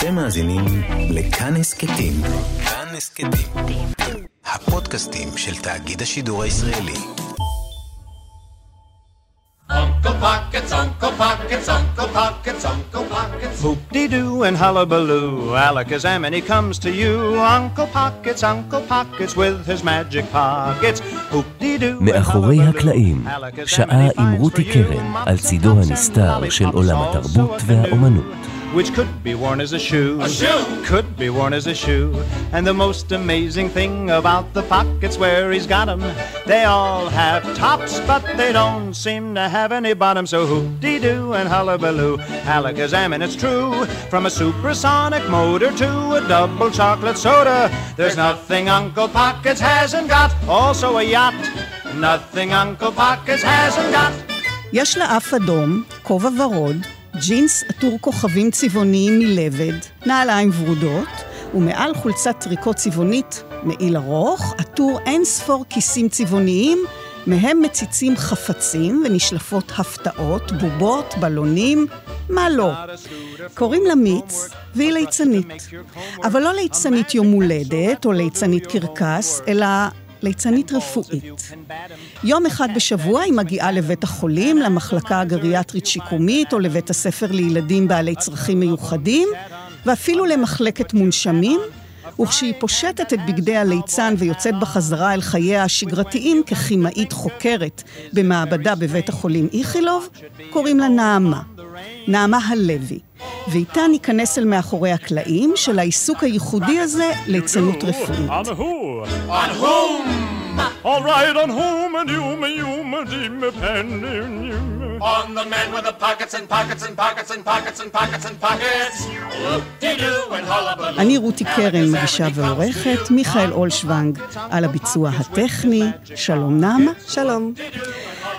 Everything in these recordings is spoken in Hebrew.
אתם מאזינים לכאן הסכתים. כאן הסכתים. הפודקאסטים של תאגיד השידור הישראלי. Uncle Pockets, Uncle Pockets, Uncle Pockets, Uncle Pockets. Hoop-dee-doo and hullabaloo, Alakazam comes to you. Uncle Pockets, Uncle Pockets with his magic pockets. מאחורי הקלעים, Alakazam שעה עם רותי. קרן על צידו הנסתר של עולם התרבות והאומנות. Which could be worn as a shoe. A shoe. Could be worn as a shoe. And the most amazing thing about the pockets where he's got 'em, they all have tops, but they don't seem to have any bottom. So hoop-dee-doo and hullabaloo, alakazam, and it's true. From a supersonic motor to a double chocolate soda, there's nothing Uncle Pockets hasn't got. Also a yacht, nothing Uncle Pockets hasn't got. יש לה אף אדום, כובע ורוד, ג'ינס עטור כוכבים צבעוניים מלבד, נעליים ורודות, ומעל חולצת טריקו צבעונית, מעיל ארוך, עטור אין ספור כיסים צבעוניים, מהם מציצים חפצים ונשלפות הפתעות, בובות, בלונים, מה לא. קוראים לה מיץ, והיא ליצנית. אבל לא ליצנית יום הולדת או ליצנית קרקס, אלא ליצנית רפואית. יום אחד בשבוע היא מגיעה לבית החולים, למחלקה הגריאטרית שיקומית, או לבית הספר לילדים בעלי צרכים מיוחדים, ואפילו למחלקת מונשמים, וכשהיא פושטת את בגדי הליצן ויוצאת בחזרה אל חייה השגרתיים ככימאית חוקרת במעבדה בבית החולים איכילוב, קוראים לה נעמה. נעמה הלוי. ואיתה ניכנס אל מאחורי הקלעים של העיסוק הייחודי הזה ליצנות רפואית. All right, on whom and you, me, you, me, you. On the man with the pockets and pockets and pockets and pockets and pockets and pockets. אני רותי קרן, מגישה ועורכת, מיכאל אולשוונג על הביצוע הטכני, שלום נעמה. שלום.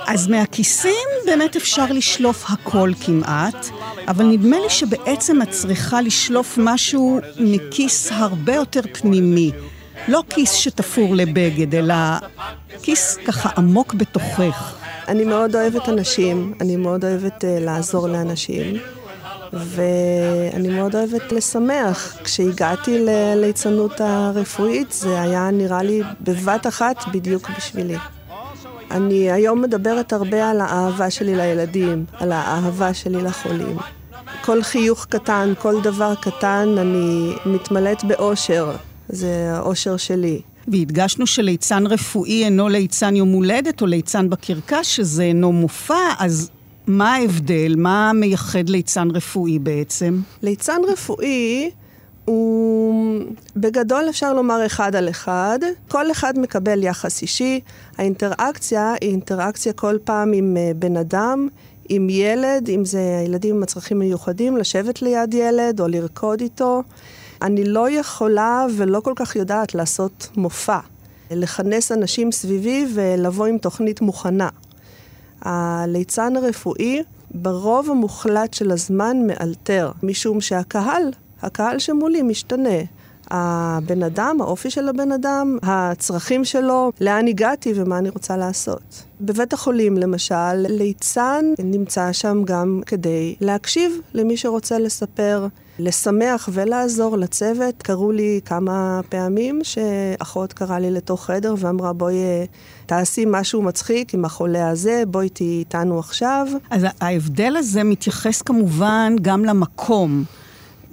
אז מהכיסים באמת אפשר לשלוף הכל כמעט, אבל נדמה לי שבעצם את צריכה לשלוף משהו מכיס הרבה יותר פנימי. לא כיס שתפור לבגד, אלא כיס ככה עמוק בתוכך. אני מאוד אוהבת אנשים, אני מאוד אוהבת uh, לעזור לאנשים, ואני מאוד אוהבת לשמח. כשהגעתי לליצנות הרפואית, זה היה נראה לי בבת אחת בדיוק בשבילי. אני היום מדברת הרבה על האהבה שלי לילדים, על האהבה שלי לחולים. כל חיוך קטן, כל דבר קטן, אני מתמלאת באושר. זה האושר שלי. והדגשנו שליצן רפואי אינו ליצן יום הולדת או ליצן בקרקס, שזה אינו מופע, אז מה ההבדל? מה מייחד ליצן רפואי בעצם? ליצן רפואי הוא בגדול אפשר לומר אחד על אחד. כל אחד מקבל יחס אישי. האינטראקציה היא אינטראקציה כל פעם עם אה, בן אדם, עם ילד, אם זה הילדים עם הצרכים מיוחדים, לשבת ליד ילד או לרקוד איתו. אני לא יכולה ולא כל כך יודעת לעשות מופע. לכנס אנשים סביבי ולבוא עם תוכנית מוכנה. הליצן הרפואי ברוב המוחלט של הזמן מאלתר, משום שהקהל, הקהל שמולי משתנה. הבן אדם, האופי של הבן אדם, הצרכים שלו, לאן הגעתי ומה אני רוצה לעשות. בבית החולים, למשל, ליצן נמצא שם גם כדי להקשיב למי שרוצה לספר, לשמח ולעזור לצוות. קראו לי כמה פעמים שאחות קראה לי לתוך חדר ואמרה, בואי אה, תעשי משהו מצחיק עם החולה הזה, בואי תהיי איתנו עכשיו. אז ההבדל הזה מתייחס כמובן גם למקום.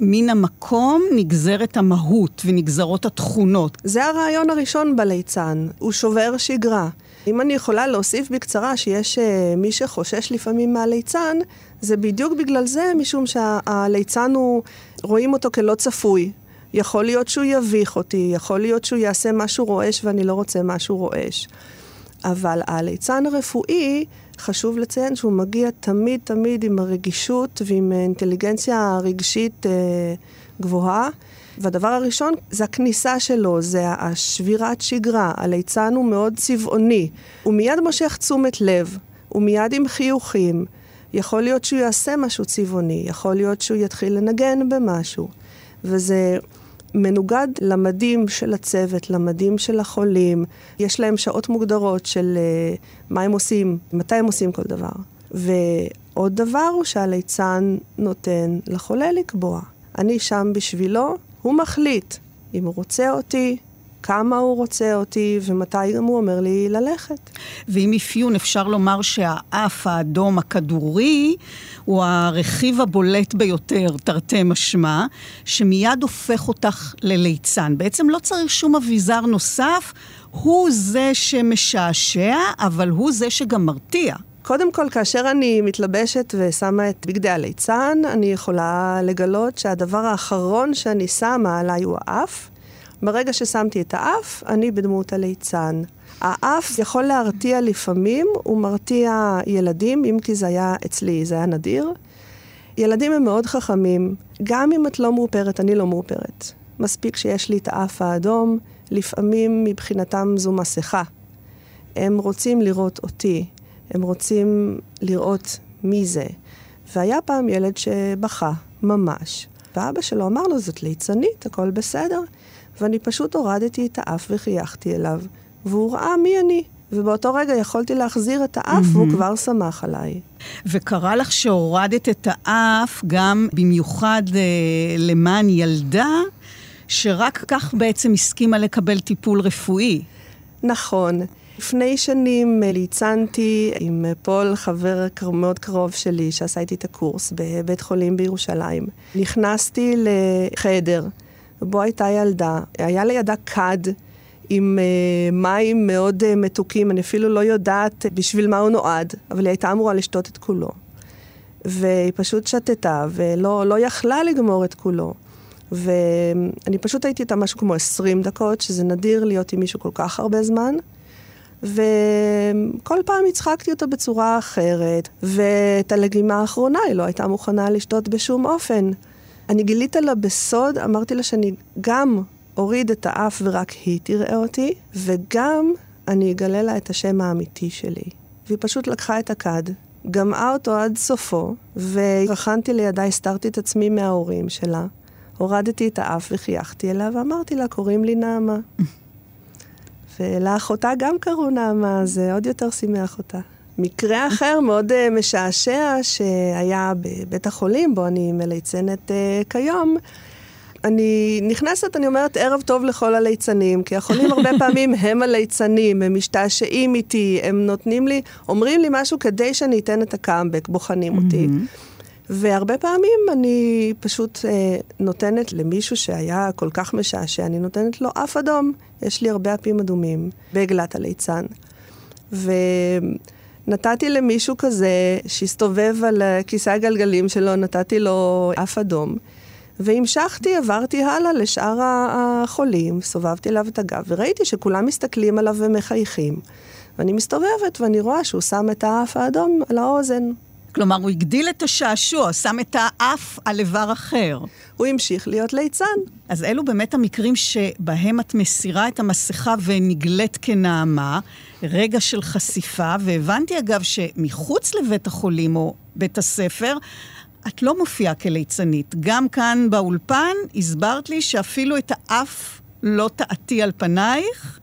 מן המקום נגזרת המהות ונגזרות התכונות. זה הרעיון הראשון בליצן, הוא שובר שגרה. אם אני יכולה להוסיף בקצרה שיש uh, מי שחושש לפעמים מהליצן, זה בדיוק בגלל זה, משום שהליצן הוא, רואים אותו כלא צפוי. יכול להיות שהוא יביך אותי, יכול להיות שהוא יעשה משהו רועש ואני לא רוצה משהו רועש. אבל הליצן הרפואי, חשוב לציין שהוא מגיע תמיד תמיד עם הרגישות ועם אינטליגנציה רגשית אה, גבוהה. והדבר הראשון זה הכניסה שלו, זה השבירת שגרה. הליצן הוא מאוד צבעוני. הוא מיד מושך תשומת לב, הוא מיד עם חיוכים. יכול להיות שהוא יעשה משהו צבעוני, יכול להיות שהוא יתחיל לנגן במשהו. וזה מנוגד למדים של הצוות, למדים של החולים. יש להם שעות מוגדרות של uh, מה הם עושים, מתי הם עושים כל דבר. ועוד דבר הוא שהליצן נותן לחולה לקבוע. אני שם בשבילו, הוא מחליט אם הוא רוצה אותי, כמה הוא רוצה אותי, ומתי גם הוא אומר לי ללכת. ועם אפיון אפשר לומר שהאף האדום הכדורי הוא הרכיב הבולט ביותר, תרתי משמע, שמיד הופך אותך לליצן. בעצם לא צריך שום אביזר נוסף, הוא זה שמשעשע, אבל הוא זה שגם מרתיע. קודם כל, כאשר אני מתלבשת ושמה את בגדי הליצן, אני יכולה לגלות שהדבר האחרון שאני שמה עליי הוא האף. ברגע ששמתי את האף, אני בדמות הליצן. האף יכול להרתיע לפעמים, הוא מרתיע ילדים, אם כי זה היה אצלי, זה היה נדיר. ילדים הם מאוד חכמים. גם אם את לא מאופרת, אני לא מאופרת. מספיק שיש לי את האף האדום, לפעמים מבחינתם זו מסכה. הם רוצים לראות אותי, הם רוצים לראות מי זה. והיה פעם ילד שבכה, ממש. ואבא שלו אמר לו, זאת ליצנית, הכל בסדר. ואני פשוט הורדתי את האף וחייכתי אליו, והוא ראה מי אני. ובאותו רגע יכולתי להחזיר את האף, mm-hmm. והוא כבר שמח עליי. וקרה לך שהורדת את האף גם במיוחד אה, למען ילדה, שרק כך בעצם הסכימה לקבל טיפול רפואי. נכון. לפני שנים אה, ליצנתי עם פול, חבר מאוד קרוב שלי, שעשה איתי את הקורס בבית חולים בירושלים. נכנסתי לחדר. ובו הייתה ילדה. היה לידה כד עם uh, מים מאוד מתוקים, אני אפילו לא יודעת בשביל מה הוא נועד, אבל היא הייתה אמורה לשתות את כולו. והיא פשוט שתתה, ולא לא יכלה לגמור את כולו. ואני פשוט הייתי איתה משהו כמו 20 דקות, שזה נדיר להיות עם מישהו כל כך הרבה זמן. וכל פעם הצחקתי אותה בצורה אחרת, ואת הלגימה האחרונה היא לא הייתה מוכנה לשתות בשום אופן. אני גילית לה בסוד, אמרתי לה שאני גם אוריד את האף ורק היא תראה אותי, וגם אני אגלה לה את השם האמיתי שלי. והיא פשוט לקחה את הכד, גמעה אותו עד סופו, ורחנתי לידה, הסתרתי את עצמי מההורים שלה, הורדתי את האף וחייכתי אליה, ואמרתי לה, קוראים לי נעמה. ולאחותה גם קראו נעמה, זה עוד יותר שימח אותה. מקרה אחר מאוד uh, משעשע שהיה בבית החולים, בו אני מליצנת uh, כיום, אני נכנסת, אני אומרת, ערב טוב לכל הליצנים, כי החולים הרבה פעמים הם הליצנים, הם משתעשעים איתי, הם נותנים לי, אומרים לי משהו כדי שאני אתן את הקאמבק, בוחנים אותי. והרבה פעמים אני פשוט אה, נותנת למישהו שהיה כל כך משעשע, אני נותנת לו אף אדום. יש לי הרבה אפים אדומים בעגלת הליצן. ו... נתתי למישהו כזה שהסתובב על כיסא הגלגלים שלו, נתתי לו אף אדום. והמשכתי, עברתי הלאה לשאר החולים, סובבתי אליו את הגב, וראיתי שכולם מסתכלים עליו ומחייכים. ואני מסתובבת ואני רואה שהוא שם את האף האדום על האוזן. כלומר, הוא הגדיל את השעשוע, שם את האף על איבר אחר. הוא המשיך להיות ליצן. אז אלו באמת המקרים שבהם את מסירה את המסכה ונגלית כנעמה, רגע של חשיפה, והבנתי אגב שמחוץ לבית החולים או בית הספר, את לא מופיעה כליצנית. גם כאן באולפן הסברת לי שאפילו את האף לא טעתי על פנייך,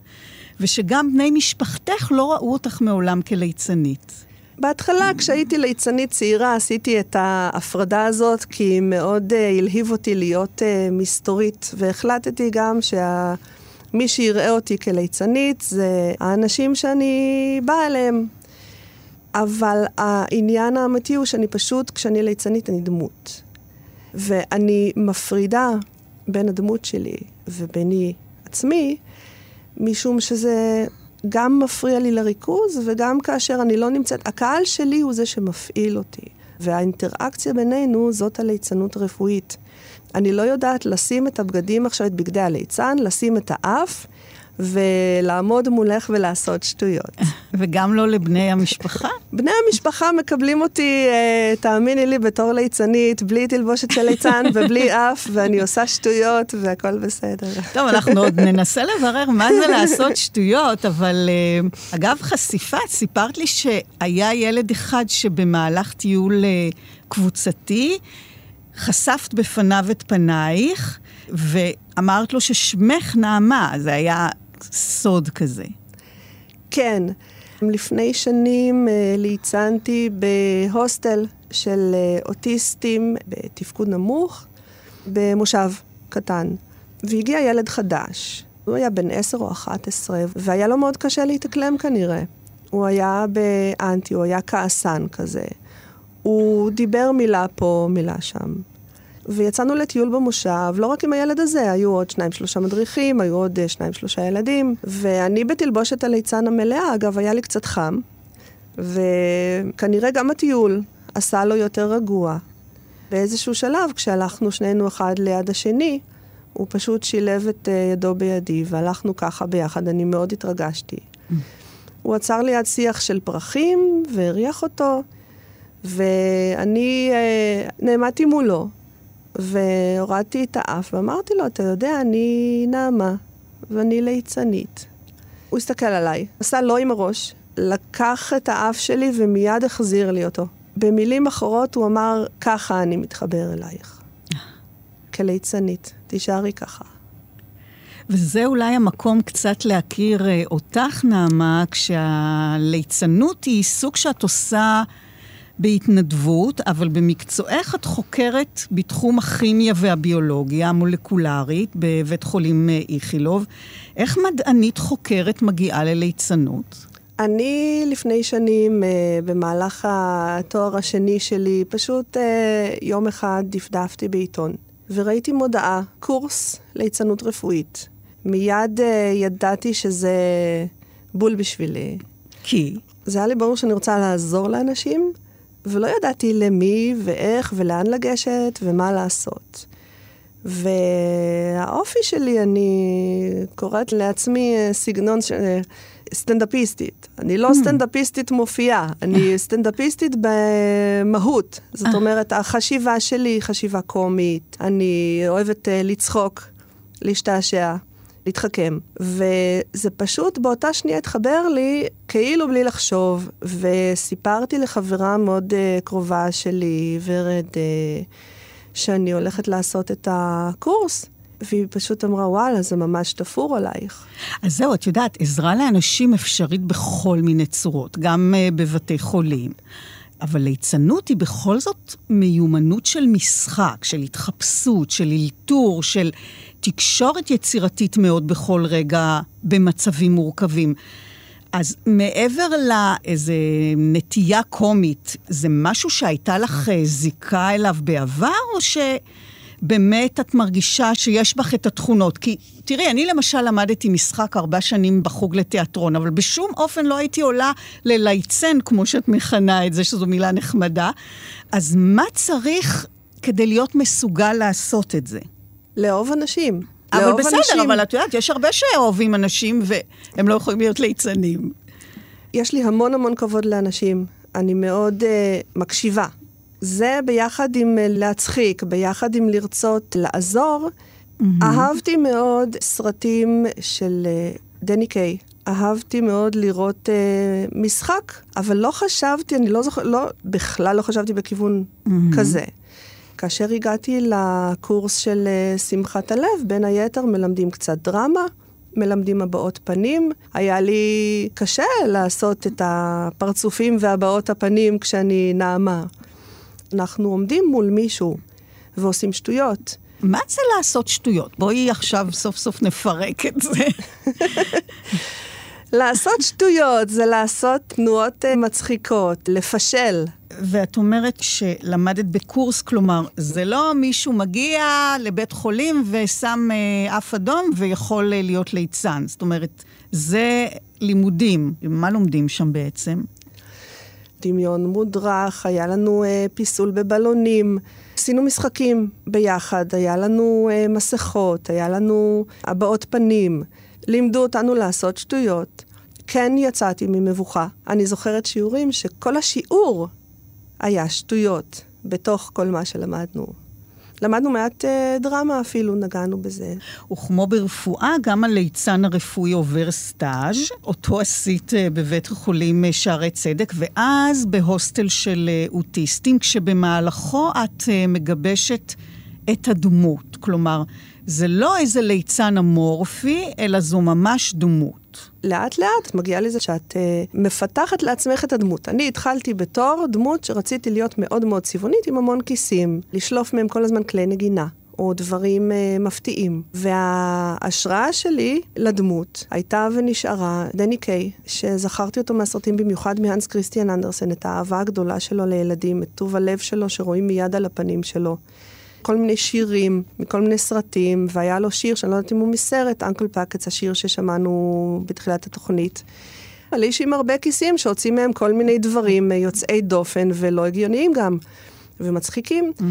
ושגם בני משפחתך לא ראו אותך מעולם כליצנית. בהתחלה, כשהייתי ליצנית צעירה, עשיתי את ההפרדה הזאת, כי מאוד uh, הלהיב אותי להיות uh, מסתורית, והחלטתי גם שמי שיראה אותי כליצנית זה האנשים שאני באה אליהם. אבל העניין האמיתי הוא שאני פשוט, כשאני ליצנית, אני דמות. ואני מפרידה בין הדמות שלי וביני עצמי, משום שזה גם מפריע לי לריכוז, וגם כאשר אני לא נמצאת, הקהל שלי הוא זה שמפעיל אותי. והאינטראקציה בינינו זאת הליצנות הרפואית. אני לא יודעת לשים את הבגדים עכשיו, את בגדי הליצן, לשים את האף, ולעמוד מולך ולעשות שטויות. וגם לא לבני המשפחה? בני המשפחה מקבלים אותי, אה, תאמיני לי, בתור ליצנית, בלי תלבושת של ליצן ובלי אף, ואני עושה שטויות והכל בסדר. טוב, אנחנו עוד ננסה לברר מה זה לעשות שטויות, אבל אה, אגב חשיפה, סיפרת לי שהיה ילד אחד שבמהלך טיול אה, קבוצתי, חשפת בפניו את פנייך, ואמרת לו ששמך נעמה, זה היה סוד כזה. כן. לפני שנים אה, ליצנתי בהוסטל של אה, אוטיסטים בתפקוד נמוך, במושב קטן, והגיע ילד חדש. הוא היה בן עשר או אחת עשרה, והיה לו מאוד קשה להתאקלם כנראה. הוא היה באנטי, הוא היה כעסן כזה. הוא דיבר מילה פה, מילה שם. ויצאנו לטיול במושב, לא רק עם הילד הזה, היו עוד שניים שלושה מדריכים, היו עוד אה, שניים שלושה ילדים, ואני בתלבושת הליצן המלאה, אגב, היה לי קצת חם, וכנראה גם הטיול עשה לו יותר רגוע. באיזשהו שלב, כשהלכנו שנינו אחד ליד השני, הוא פשוט שילב את uh, ידו בידי, והלכנו ככה ביחד, אני מאוד התרגשתי. הוא עצר ליד שיח של פרחים, והריח אותו, ואני uh, נעמדתי מולו, והורדתי את האף, ואמרתי לו, אתה יודע, אני נעמה, ואני ליצנית. הוא הסתכל עליי, עשה לא עם הראש, לקח את האף שלי ומיד החזיר לי אותו. במילים אחרות הוא אמר, ככה אני מתחבר אלייך. כליצנית, תישארי ככה. וזה אולי המקום קצת להכיר אה, אותך, נעמה, כשהליצנות היא סוג שאת עושה בהתנדבות, אבל במקצועך את חוקרת בתחום הכימיה והביולוגיה המולקולרית בבית חולים אה, איכילוב. איך מדענית חוקרת מגיעה לליצנות? אני לפני שנים, uh, במהלך התואר השני שלי, פשוט uh, יום אחד דפדפתי בעיתון, וראיתי מודעה, קורס ליצנות רפואית. מיד ידעתי שזה בול בשבילי. כי? זה היה לי ברור שאני רוצה לעזור לאנשים, ולא ידעתי למי ואיך ולאן לגשת ומה לעשות. והאופי שלי, אני קוראת לעצמי סגנון ש... סטנדאפיסטית. אני לא mm. סטנדאפיסטית מופיעה, אני סטנדאפיסטית במהות. זאת אה. אומרת, החשיבה שלי היא חשיבה קומית, אני אוהבת לצחוק, להשתעשע. להתחכם. וזה פשוט באותה שנייה התחבר לי כאילו בלי לחשוב, וסיפרתי לחברה מאוד uh, קרובה שלי, ורד, uh, שאני הולכת לעשות את הקורס. והיא פשוט אמרה, וואלה, זה ממש תפור עלייך. אז זהו, את יודעת, עזרה לאנשים אפשרית בכל מיני צורות, גם uh, בבתי חולים. אבל ליצנות היא בכל זאת מיומנות של משחק, של התחפשות, של אלתור, של תקשורת יצירתית מאוד בכל רגע במצבים מורכבים. אז מעבר לאיזה נטייה קומית, זה משהו שהייתה לך אה, זיקה אליו בעבר, או שבאמת את מרגישה שיש בך את התכונות? כי תראי, אני למשל למדתי משחק ארבע שנים בחוג לתיאטרון, אבל בשום אופן לא הייתי עולה ללייצן, כמו שאת מכנה את זה, שזו מילה נחמדה. אז מה צריך כדי להיות מסוגל לעשות את זה? לאהוב אנשים. אבל בסדר, אנשים. אבל את יודעת, יש הרבה שאוהבים אנשים והם לא יכולים להיות ליצנים. יש לי המון המון כבוד לאנשים. אני מאוד uh, מקשיבה. זה ביחד עם uh, להצחיק, ביחד עם לרצות לעזור. Mm-hmm. אהבתי מאוד סרטים של uh, דני קיי. אהבתי מאוד לראות uh, משחק, אבל לא חשבתי, אני לא זוכרת, לא, בכלל לא חשבתי בכיוון mm-hmm. כזה. כאשר הגעתי לקורס של אה, שמחת הלב, בין היתר מלמדים קצת דרמה, מלמדים הבעות פנים. היה לי קשה לעשות את הפרצופים והבעות הפנים כשאני נעמה. אנחנו עומדים מול מישהו ועושים שטויות. מה זה לעשות שטויות? בואי עכשיו סוף סוף נפרק את זה. לעשות שטויות זה לעשות תנועות אה, מצחיקות, לפשל. ואת אומרת שלמדת בקורס, כלומר, זה לא מישהו מגיע לבית חולים ושם אה, אף אדום ויכול אה, להיות ליצן. זאת אומרת, זה לימודים. מה לומדים שם בעצם? דמיון מודרך, היה לנו אה, פיסול בבלונים. עשינו משחקים ביחד, היה לנו אה, מסכות, היה לנו הבעות פנים. לימדו אותנו לעשות שטויות. כן יצאתי ממבוכה. אני זוכרת שיעורים שכל השיעור היה שטויות בתוך כל מה שלמדנו. למדנו מעט אה, דרמה אפילו, נגענו בזה. וכמו ברפואה, גם הליצן הרפואי עובר סטאז', אותו עשית אה, בבית החולים אה, שערי צדק, ואז בהוסטל של אה, אוטיסטים, כשבמהלכו את אה, מגבשת את הדמות. כלומר, זה לא איזה ליצן אמורפי, אלא זו ממש דמות. לאט לאט מגיעה לזה שאת uh, מפתחת לעצמך את הדמות. אני התחלתי בתור דמות שרציתי להיות מאוד מאוד צבעונית עם המון כיסים, לשלוף מהם כל הזמן כלי נגינה. או דברים uh, מפתיעים. וההשראה שלי לדמות הייתה ונשארה דני קיי, שזכרתי אותו מהסרטים במיוחד מהנס כריסטיאן אנדרסן, את האהבה הגדולה שלו לילדים, את טוב הלב שלו שרואים מיד על הפנים שלו. כל מיני שירים מכל מיני סרטים, והיה לו שיר שאני לא יודעת אם הוא מסרט, אנקל פאקץ, השיר ששמענו בתחילת התוכנית. על איש עם הרבה כיסים שהוציא מהם כל מיני דברים יוצאי דופן ולא הגיוניים גם, ומצחיקים. Mm-hmm.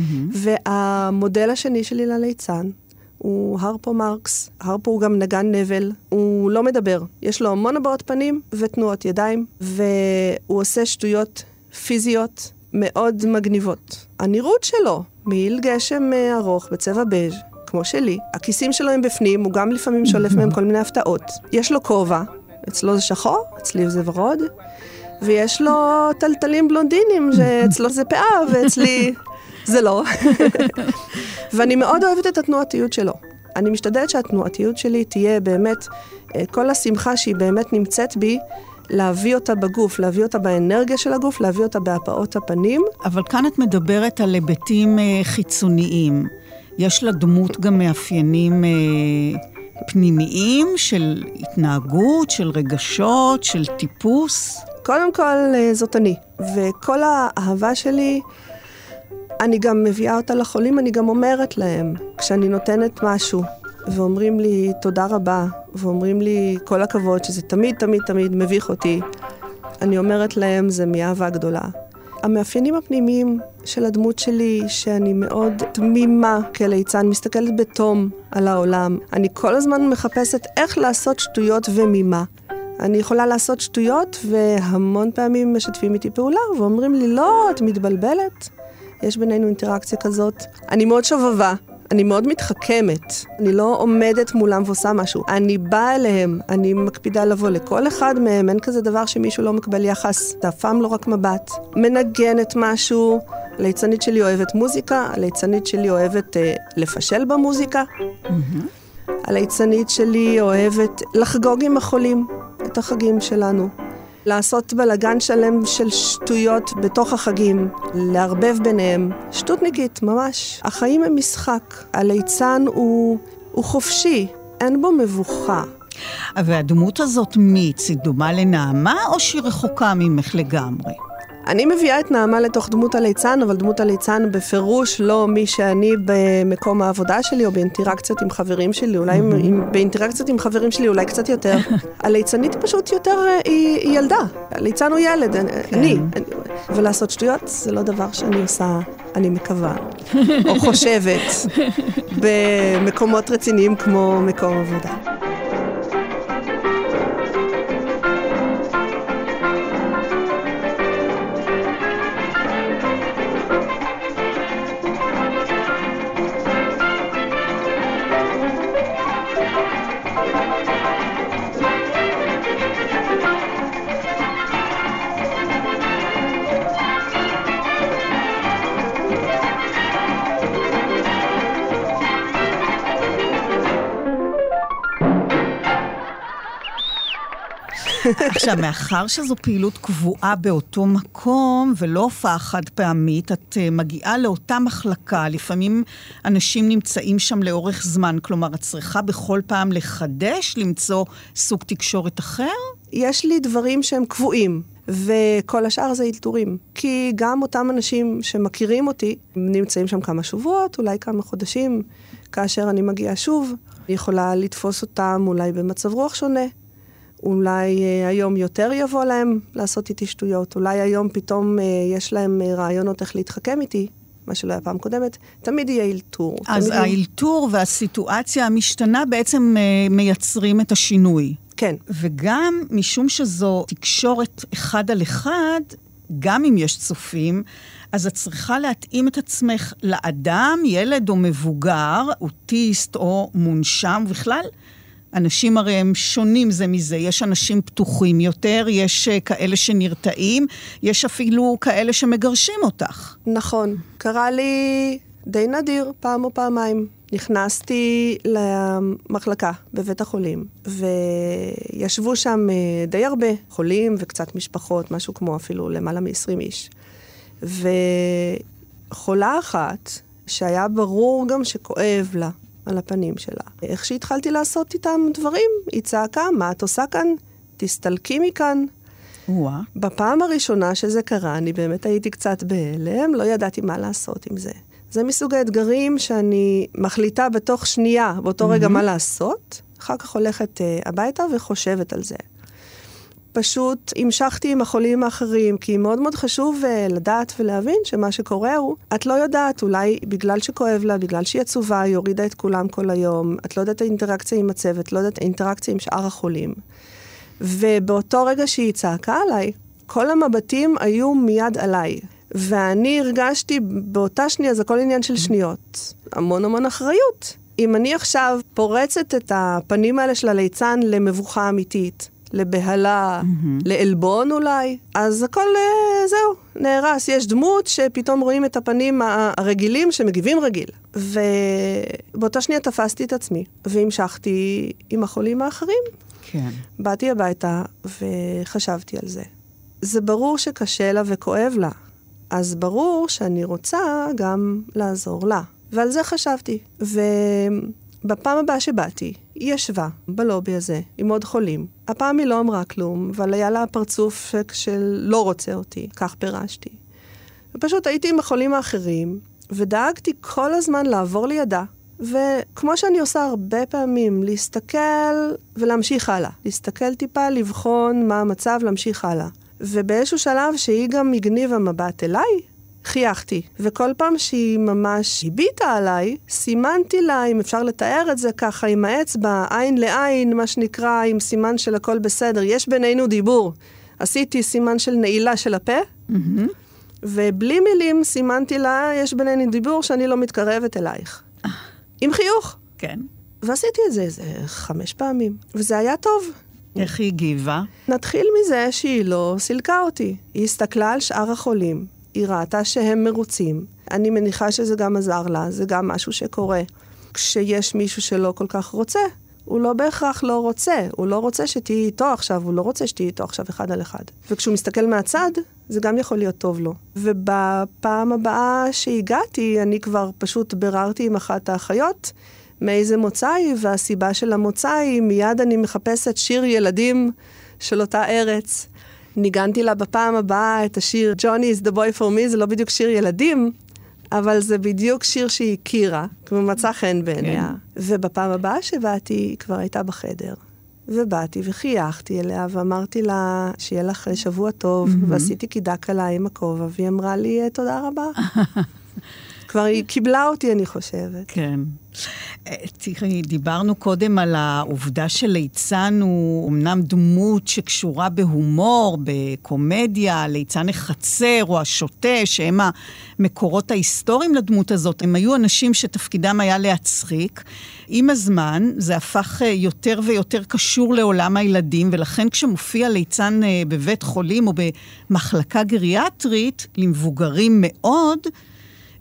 והמודל השני שלי לליצן הוא הרפו מרקס. הרפו הוא גם נגן נבל. הוא לא מדבר, יש לו המון הבעות פנים ותנועות ידיים, והוא עושה שטויות פיזיות מאוד מגניבות. הנראות שלו, מעיל גשם אה, ארוך בצבע בז', כמו שלי, הכיסים שלו הם בפנים, הוא גם לפעמים שולף מהם כל מיני הפתעות. יש לו כובע, אצלו זה שחור, אצלי זה ורוד, ויש לו טלטלים בלונדינים, שאצלו זה פאה ואצלי זה לא. ואני מאוד אוהבת את התנועתיות שלו. אני משתדלת שהתנועתיות שלי תהיה באמת, אה, כל השמחה שהיא באמת נמצאת בי, להביא אותה בגוף, להביא אותה באנרגיה של הגוף, להביא אותה בהפעות הפנים. אבל כאן את מדברת על היבטים אה, חיצוניים. יש לדמות גם מאפיינים אה, פנימיים של התנהגות, של רגשות, של טיפוס? קודם כל, אה, זאת אני. וכל האהבה שלי, אני גם מביאה אותה לחולים, אני גם אומרת להם, כשאני נותנת משהו, ואומרים לי תודה רבה, ואומרים לי כל הכבוד, שזה תמיד תמיד תמיד מביך אותי, אני אומרת להם, זה מאהבה גדולה. המאפיינים הפנימיים של הדמות שלי, שאני מאוד תמימה כליצן, מסתכלת בתום על העולם. אני כל הזמן מחפשת איך לעשות שטויות וממה. אני יכולה לעשות שטויות, והמון פעמים משתפים איתי פעולה ואומרים לי, לא, את מתבלבלת. יש בינינו אינטראקציה כזאת. אני מאוד שובבה, אני מאוד מתחכמת, אני לא עומדת מולם ועושה משהו. אני באה אליהם, אני מקפידה לבוא לכל אחד מהם, אין כזה דבר שמישהו לא מקבל יחס, זה אף פעם לא רק מבט. מנגנת משהו, הליצנית שלי אוהבת מוזיקה, הליצנית שלי אוהבת אה, לפשל במוזיקה. Mm-hmm. הליצנית שלי אוהבת לחגוג עם החולים את החגים שלנו. לעשות בלגן שלם של שטויות בתוך החגים, לערבב ביניהם. שטותניקית, ממש. החיים הם משחק. הליצן הוא, הוא חופשי, אין בו מבוכה. והדמות הזאת מיץ, היא דומה לנעמה, או שהיא רחוקה ממך לגמרי? אני מביאה את נעמה לתוך דמות הליצן, אבל דמות הליצן בפירוש לא מי שאני במקום העבודה שלי או באינטראקציות עם חברים שלי, אולי עם, באינטראקציות עם חברים שלי אולי קצת יותר. הליצנית פשוט יותר, אה, היא, היא ילדה. הליצן הוא ילד, כן. אני, אני. ולעשות שטויות זה לא דבר שאני עושה, אני מקווה, או חושבת, במקומות רציניים כמו מקום עבודה. עכשיו, מאחר שזו פעילות קבועה באותו מקום, ולא הופעה חד פעמית, את uh, מגיעה לאותה מחלקה, לפעמים אנשים נמצאים שם לאורך זמן, כלומר, את צריכה בכל פעם לחדש, למצוא סוג תקשורת אחר? יש לי דברים שהם קבועים. וכל השאר זה אלתורים. כי גם אותם אנשים שמכירים אותי, נמצאים שם כמה שבועות, אולי כמה חודשים, כאשר אני מגיעה שוב, אני יכולה לתפוס אותם אולי במצב רוח שונה, אולי אה, היום יותר יבוא להם לעשות איתי שטויות, אולי היום פתאום אה, יש להם אה, רעיונות איך להתחכם איתי, מה שלא היה פעם קודמת, תמיד יהיה אלתור. אז האלתור יהיה... והסיטואציה המשתנה בעצם מייצרים את השינוי. כן. וגם משום שזו תקשורת אחד על אחד, גם אם יש צופים, אז את צריכה להתאים את עצמך לאדם, ילד או מבוגר, אוטיסט או מונשם, ובכלל, אנשים הרי הם שונים זה מזה. יש אנשים פתוחים יותר, יש אה, כאלה שנרתעים, יש אפילו כאלה שמגרשים אותך. נכון. קרה לי די נדיר, פעם או פעמיים. נכנסתי למחלקה בבית החולים, וישבו שם אה, די הרבה חולים וקצת משפחות, משהו כמו אפילו למעלה מ-20 איש. וחולה אחת שהיה ברור גם שכואב לה על הפנים שלה. איך שהתחלתי לעשות איתם דברים, היא צעקה, מה את עושה כאן? תסתלקי מכאן. וואה. בפעם הראשונה שזה קרה, אני באמת הייתי קצת בהלם, לא ידעתי מה לעשות עם זה. זה מסוג האתגרים שאני מחליטה בתוך שנייה, באותו רגע מה לעשות, אחר כך הולכת uh, הביתה וחושבת על זה. פשוט המשכתי עם החולים האחרים, כי מאוד מאוד חשוב uh, לדעת ולהבין שמה שקורה הוא, את לא יודעת, אולי בגלל שכואב לה, בגלל שהיא עצובה, היא הורידה את כולם כל היום, את לא יודעת האינטראקציה עם הצוות, לא יודעת האינטראקציה עם שאר החולים. ובאותו רגע שהיא צעקה עליי, כל המבטים היו מיד עליי. ואני הרגשתי באותה שנייה, זה הכל עניין של שניות, המון המון אחריות. אם אני עכשיו פורצת את הפנים האלה של הליצן למבוכה אמיתית, לבהלה, mm-hmm. לעלבון אולי, אז הכל אה, זהו, נהרס. יש דמות שפתאום רואים את הפנים הרגילים שמגיבים רגיל. ובאותה שנייה תפסתי את עצמי, והמשכתי עם החולים האחרים. כן. באתי הביתה וחשבתי על זה. זה ברור שקשה לה וכואב לה, אז ברור שאני רוצה גם לעזור לה. ועל זה חשבתי. ובפעם הבאה שבאתי, היא ישבה בלובי הזה עם עוד חולים. הפעם היא לא אמרה כלום, אבל היה לה פרצוף של לא רוצה אותי, כך פירשתי. ופשוט הייתי עם החולים האחרים, ודאגתי כל הזמן לעבור לידה. וכמו שאני עושה הרבה פעמים, להסתכל ולהמשיך הלאה. להסתכל טיפה, לבחון מה המצב, להמשיך הלאה. ובאיזשהו שלב שהיא גם הגניבה מבט אליי, חייכתי. וכל פעם שהיא ממש הביטה עליי, סימנתי לה, אם אפשר לתאר את זה ככה, עם האצבע, עין לעין, מה שנקרא, עם סימן של הכל בסדר. יש בינינו דיבור. עשיתי סימן של נעילה של הפה, mm-hmm. ובלי מילים סימנתי לה, יש בינינו דיבור שאני לא מתקרבת אלייך. עם חיוך. כן. ועשיתי את זה איזה חמש פעמים, וזה היה טוב. איך היא הגיבה? נתחיל מזה שהיא לא סילקה אותי. היא הסתכלה על שאר החולים, היא ראתה שהם מרוצים. אני מניחה שזה גם עזר לה, זה גם משהו שקורה. כשיש מישהו שלא כל כך רוצה, הוא לא בהכרח לא רוצה, הוא לא רוצה שתהיי איתו עכשיו, הוא לא רוצה שתהיי איתו עכשיו אחד על אחד. וכשהוא מסתכל מהצד, זה גם יכול להיות טוב לו. ובפעם הבאה שהגעתי, אני כבר פשוט ביררתי עם אחת האחיות מאיזה מוצא היא, והסיבה של המוצא היא, מיד אני מחפשת שיר ילדים של אותה ארץ. ניגנתי לה בפעם הבאה את השיר Johnny is the boy for me, זה לא בדיוק שיר ילדים, אבל זה בדיוק שיר שהיא הכירה, כמו מצא חן בעיניה. כן. ובפעם הבאה שבאתי, היא כבר הייתה בחדר. ובאתי וחייכתי אליה ואמרתי לה, שיהיה לך שבוע טוב, mm-hmm. ועשיתי קידה קלה עם הכובע, והיא אמרה לי, תודה רבה. כבר היא קיבלה אותי, אני חושבת. כן. אה, תראי, דיברנו קודם על העובדה שליצן הוא אמנם דמות שקשורה בהומור, בקומדיה, ליצן החצר או השוטה, שהם המקורות ההיסטוריים לדמות הזאת. הם היו אנשים שתפקידם היה להצחיק. עם הזמן זה הפך אה, יותר ויותר קשור לעולם הילדים, ולכן כשמופיע ליצן אה, בבית חולים או במחלקה גריאטרית, למבוגרים מאוד,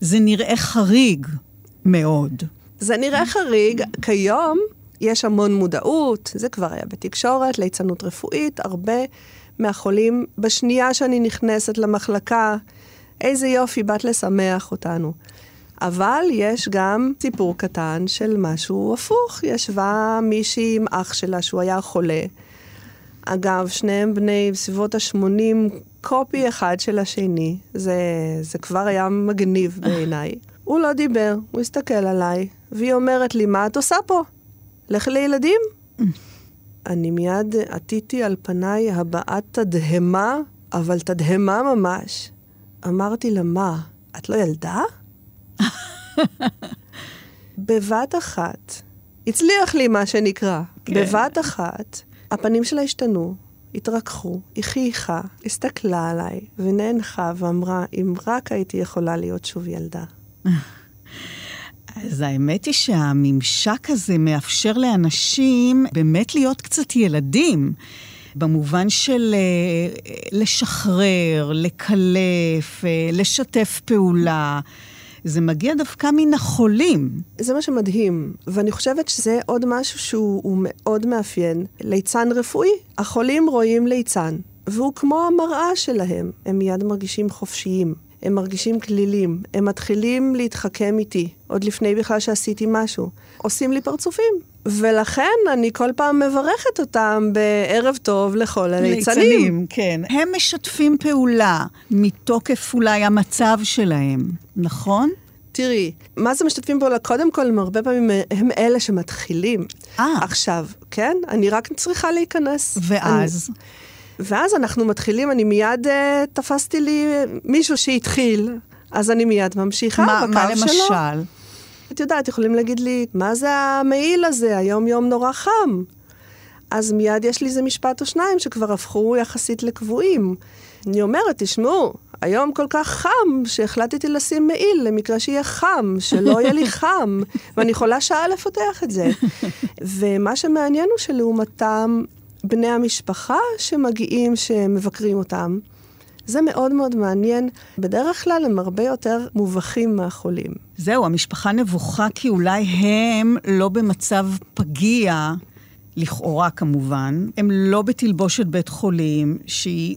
זה נראה חריג מאוד. זה נראה חריג. כיום יש המון מודעות, זה כבר היה בתקשורת, ליצנות רפואית, הרבה מהחולים, בשנייה שאני נכנסת למחלקה, איזה יופי, באת לשמח אותנו. אבל יש גם סיפור קטן של משהו הפוך. ישבה מישהי עם אח שלה שהוא היה חולה. אגב, שניהם בני בסביבות ה-80, קופי אחד של השני. זה, זה כבר היה מגניב בעיניי. הוא לא דיבר, הוא הסתכל עליי, והיא אומרת לי, מה את עושה פה? לכי לילדים. אני מיד עטיתי על פניי הבעת תדהמה, אבל תדהמה ממש. אמרתי לה, מה, את לא ילדה? בבת אחת, הצליח לי מה שנקרא, כן. בבת אחת, הפנים שלה השתנו, התרככו, היא חייכה, הסתכלה עליי ונאנחה ואמרה, אם רק הייתי יכולה להיות שוב ילדה. אז האמת היא שהממשק הזה מאפשר לאנשים באמת להיות קצת ילדים. במובן של uh, לשחרר, לקלף, uh, לשתף פעולה. זה מגיע דווקא מן החולים. זה מה שמדהים, ואני חושבת שזה עוד משהו שהוא מאוד מאפיין. ליצן רפואי, החולים רואים ליצן, והוא כמו המראה שלהם, הם מיד מרגישים חופשיים. הם מרגישים כלילים, הם מתחילים להתחכם איתי, עוד לפני בכלל שעשיתי משהו. עושים לי פרצופים. ולכן אני כל פעם מברכת אותם בערב טוב לכל הליצנים. ליצנים, כן. הם משתפים פעולה מתוקף אולי המצב שלהם, נכון? תראי, מה זה משתתפים פעולה? קודם כל, הם הרבה פעמים הם אלה שמתחילים. אה. עכשיו, כן? אני רק צריכה להיכנס. ואז? אני... ואז אנחנו מתחילים, אני מיד uh, תפסתי לי מישהו שהתחיל, אז אני מיד ממשיכה מה, בקו מה שלו. למשל? את יודעת, יכולים להגיד לי, מה זה המעיל הזה? היום יום נורא חם. אז מיד יש לי איזה משפט או שניים שכבר הפכו יחסית לקבועים. אני אומרת, תשמעו, היום כל כך חם, שהחלטתי לשים מעיל למקרה שיהיה חם, שלא יהיה לי חם, ואני יכולה שעה לפתח את זה. ומה שמעניין הוא שלעומתם, בני המשפחה שמגיעים, שמבקרים אותם, זה מאוד מאוד מעניין. בדרך כלל הם הרבה יותר מובכים מהחולים. זהו, המשפחה נבוכה כי אולי הם לא במצב פגיע, לכאורה כמובן, הם לא בתלבושת בית חולים, שהיא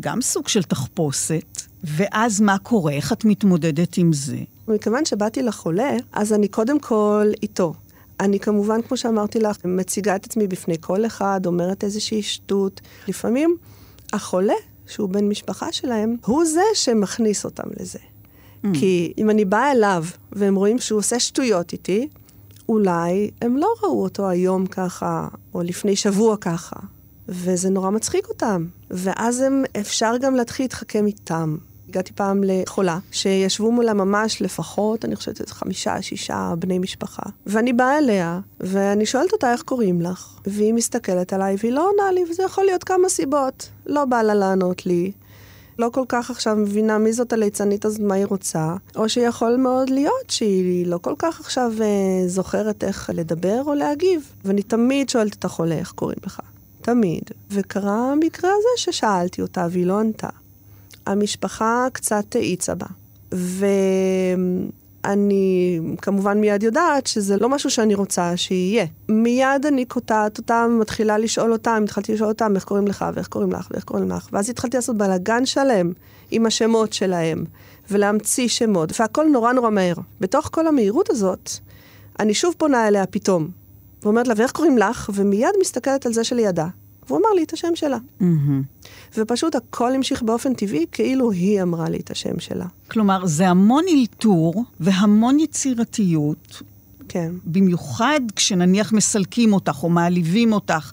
גם סוג של תחפושת, ואז מה קורה? איך את מתמודדת עם זה? מכיוון שבאתי לחולה, אז אני קודם כל איתו. אני כמובן, כמו שאמרתי לך, מציגה את עצמי בפני כל אחד, אומרת איזושהי שטות. לפעמים החולה, שהוא בן משפחה שלהם, הוא זה שמכניס אותם לזה. Mm. כי אם אני באה אליו והם רואים שהוא עושה שטויות איתי, אולי הם לא ראו אותו היום ככה, או לפני שבוע ככה. וזה נורא מצחיק אותם. ואז הם, אפשר גם להתחיל להתחכם איתם. הגעתי פעם לחולה, שישבו מולה ממש לפחות, אני חושבת, חמישה, שישה בני משפחה. ואני באה אליה, ואני שואלת אותה איך קוראים לך, והיא מסתכלת עליי, והיא לא עונה לי, וזה יכול להיות כמה סיבות. לא בא לה לענות לי. לא כל כך עכשיו מבינה מי זאת הליצנית הזאת, מה היא רוצה, או שיכול מאוד להיות שהיא לא כל כך עכשיו אה, זוכרת איך לדבר או להגיב. ואני תמיד שואלת את החולה איך קוראים לך. תמיד. וקרה המקרה הזה ששאלתי אותה והיא לא ענתה. המשפחה קצת האיצה בה. ואני כמובן מיד יודעת שזה לא משהו שאני רוצה שיהיה. מיד אני קוטעת אותם, מתחילה לשאול אותם, התחלתי לשאול אותם איך קוראים לך ואיך קוראים לך ואיך קוראים לך. ואז התחלתי לעשות בלאגן שלם עם השמות שלהם, ולהמציא שמות, והכל נורא נורא מהר. בתוך כל המהירות הזאת, אני שוב פונה אליה פתאום, ואומרת לה, ואיך קוראים לך? ומיד מסתכלת על זה שלידה. והוא אמר לי את השם שלה. Mm-hmm. ופשוט הכל המשיך באופן טבעי, כאילו היא אמרה לי את השם שלה. כלומר, זה המון אלתור והמון יצירתיות, כן. במיוחד כשנניח מסלקים אותך או מעליבים אותך.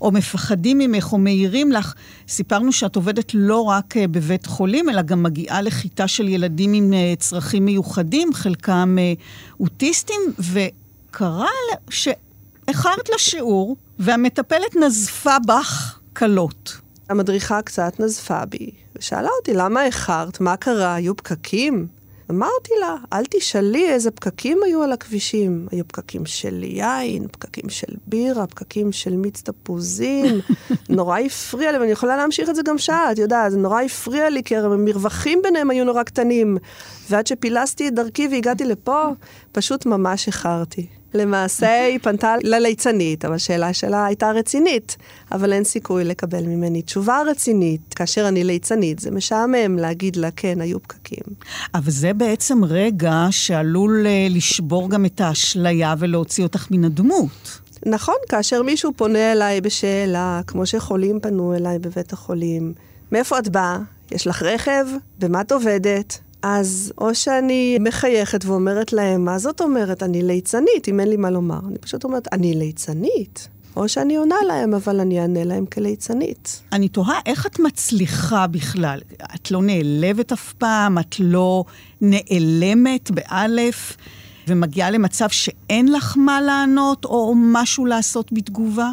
או מפחדים ממך או מעירים לך. סיפרנו שאת עובדת לא רק אה, בבית חולים, אלא גם מגיעה לכיתה של ילדים עם אה, צרכים מיוחדים, חלקם אה, אוטיסטים, וקרה שאיחרת לשיעור, והמטפלת נזפה בך קלות. המדריכה קצת נזפה בי, ושאלה אותי, למה איחרת? מה קרה? היו פקקים? אמרתי לה, אל תשאלי איזה פקקים היו על הכבישים. היו פקקים של יין, פקקים של בירה, פקקים של מיץ תפוזים. נורא הפריע לי, ואני יכולה להמשיך את זה גם שעה, את יודעת, זה נורא הפריע לי, כי המרווחים ביניהם היו נורא קטנים. ועד שפילסתי את דרכי והגעתי לפה, פשוט ממש איחרתי. למעשה היא פנתה לליצנית, אבל השאלה שלה הייתה רצינית, אבל אין סיכוי לקבל ממני תשובה רצינית. כאשר אני ליצנית, זה משעמם להגיד לה, כן, היו פקקים. אבל זה בעצם רגע שעלול אה, לשבור גם את האשליה ולהוציא אותך מן הדמות. נכון, כאשר מישהו פונה אליי בשאלה, כמו שחולים פנו אליי בבית החולים, מאיפה את באה? יש לך רכב? במה את עובדת? אז או שאני מחייכת ואומרת להם, מה זאת אומרת? אני ליצנית, אם אין לי מה לומר. אני פשוט אומרת, אני ליצנית. או שאני עונה להם, אבל אני אענה להם כליצנית. אני תוהה איך את מצליחה בכלל. את לא נעלבת אף פעם, את לא נעלמת באלף, ומגיעה למצב שאין לך מה לענות, או משהו לעשות בתגובה?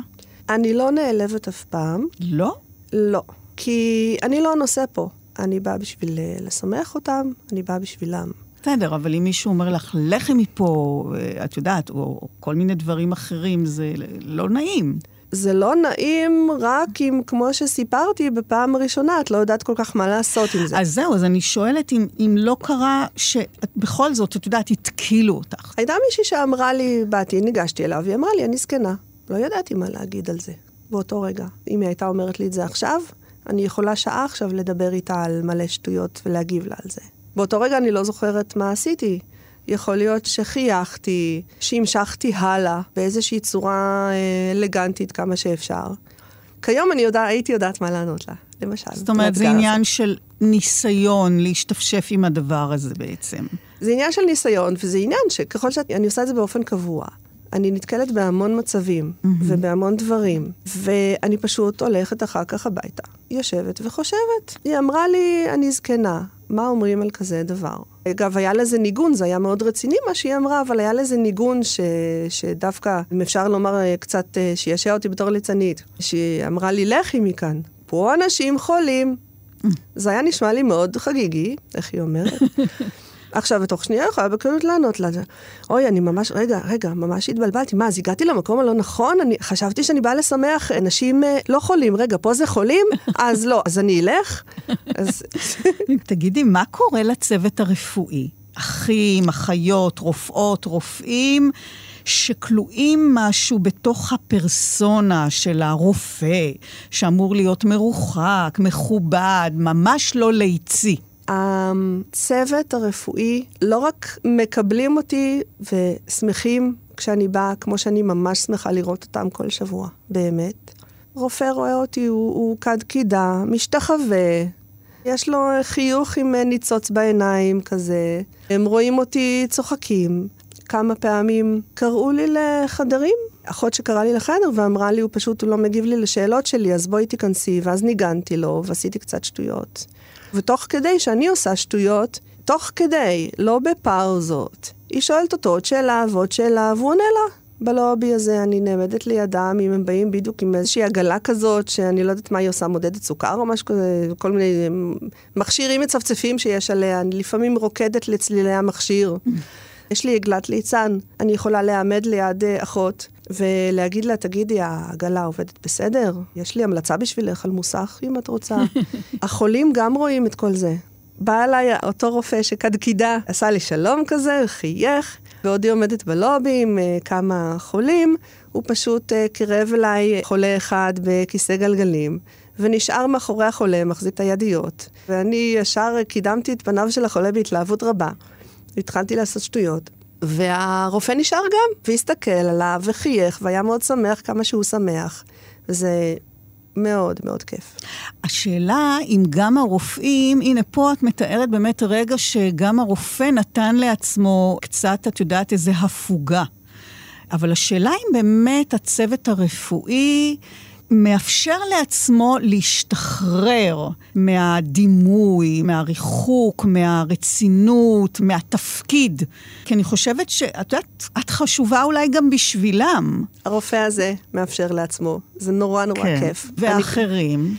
אני לא נעלבת אף פעם. לא? לא. כי אני לא הנושא פה. אני באה בשביל אה, לשמח אותם, אני באה בשבילם. בסדר, אבל אם מישהו אומר לך, לכי מפה, אה, את יודעת, או כל מיני דברים אחרים, זה לא נעים. זה לא נעים רק אם, כמו שסיפרתי בפעם הראשונה, את לא יודעת כל כך מה לעשות עם זה. אז זהו, אז אני שואלת אם, אם לא קרה שבכל זאת, את יודעת, התקילו אותך. הייתה מישהי שאמרה לי, באתי, ניגשתי אליו, והיא אמרה לי, אני זקנה. לא ידעתי מה להגיד על זה באותו רגע. אם היא הייתה אומרת לי את זה עכשיו, אני יכולה שעה עכשיו לדבר איתה על מלא שטויות ולהגיב לה על זה. באותו רגע אני לא זוכרת מה עשיתי. יכול להיות שחייכתי, שהמשכתי הלאה באיזושהי צורה אה, אלגנטית כמה שאפשר. כיום אני יודע, הייתי יודעת מה לענות לה, למשל. זאת אומרת, זה לאתגר הזה. עניין של ניסיון להשתפשף עם הדבר הזה בעצם. זה עניין של ניסיון, וזה עניין שככל שאני עושה את זה באופן קבוע, אני נתקלת בהמון מצבים mm-hmm. ובהמון דברים, ואני פשוט הולכת אחר כך הביתה, יושבת וחושבת. היא אמרה לי, אני זקנה, מה אומרים על כזה דבר? אגב, היה לזה ניגון, זה היה מאוד רציני מה שהיא אמרה, אבל היה לזה ניגון ש... שדווקא, אם אפשר לומר אה, קצת, אה, שישע אותי בתור ליצנית, שהיא אמרה לי, לכי מכאן, פה אנשים חולים. זה היה נשמע לי מאוד חגיגי, איך היא אומרת. עכשיו, בתוך שנייה יכולה בכנות לענות לה, אוי, אני ממש, רגע, רגע, ממש התבלבלתי. מה, אז הגעתי למקום הלא נכון? אני חשבתי שאני באה לשמח אנשים אה, לא חולים. רגע, פה זה חולים? אז לא, אז אני אלך? אז... תגידי, מה קורה לצוות הרפואי? אחים, אחיות, רופאות, רופאים, שכלואים משהו בתוך הפרסונה של הרופא, שאמור להיות מרוחק, מכובד, ממש לא ליצי. הצוות הרפואי לא רק מקבלים אותי ושמחים כשאני באה, כמו שאני ממש שמחה לראות אותם כל שבוע, באמת. רופא רואה אותי, הוא, הוא כד קידה, משתחווה, יש לו חיוך עם ניצוץ בעיניים כזה. הם רואים אותי צוחקים. כמה פעמים קראו לי לחדרים. אחות שקראה לי לחדר ואמרה לי, הוא פשוט לא מגיב לי לשאלות שלי, אז בואי תיכנסי, ואז ניגנתי לו ועשיתי קצת שטויות. ותוך כדי שאני עושה שטויות, תוך כדי, לא בפאוזות, היא שואלת אותו עוד שאלה ועוד שאלה, והוא עונה לה. בלובי הזה אני נעמדת לידם, אם הם באים בדיוק עם איזושהי עגלה כזאת, שאני לא יודעת מה היא עושה, מודדת סוכר או משהו כזה, כל מיני מכשירים מצפצפים שיש עליה, אני לפעמים רוקדת לצלילי המכשיר. יש לי עגלת ליצן, אני יכולה להעמד ליד אה, אחות ולהגיד לה, תגידי, העגלה עובדת בסדר? יש לי המלצה בשבילך על מוסך, אם את רוצה. החולים גם רואים את כל זה. בא אליי אותו רופא שכדקידה, עשה לי שלום כזה, חייך, ועודי עומדת בלובי עם uh, כמה חולים, הוא פשוט uh, קירב אליי חולה אחד בכיסא גלגלים, ונשאר מאחורי החולה, מחזיק את הידיות, ואני ישר קידמתי את פניו של החולה בהתלהבות רבה. התחלתי לעשות שטויות. והרופא נשאר גם, והסתכל עליו, וחייך, והיה מאוד שמח כמה שהוא שמח. וזה מאוד מאוד כיף. השאלה אם גם הרופאים, הנה פה את מתארת באמת רגע שגם הרופא נתן לעצמו קצת, את יודעת, איזו הפוגה. אבל השאלה אם באמת הצוות הרפואי מאפשר לעצמו להשתחרר מהדימוי, מהריחוק, מהרצינות, מהתפקיד. כי אני חושבת שאת יודעת, את חשובה אולי גם בשבילם. הרופא הזה מאפשר לעצמו, זה נורא נורא כן. כיף. ואחרים?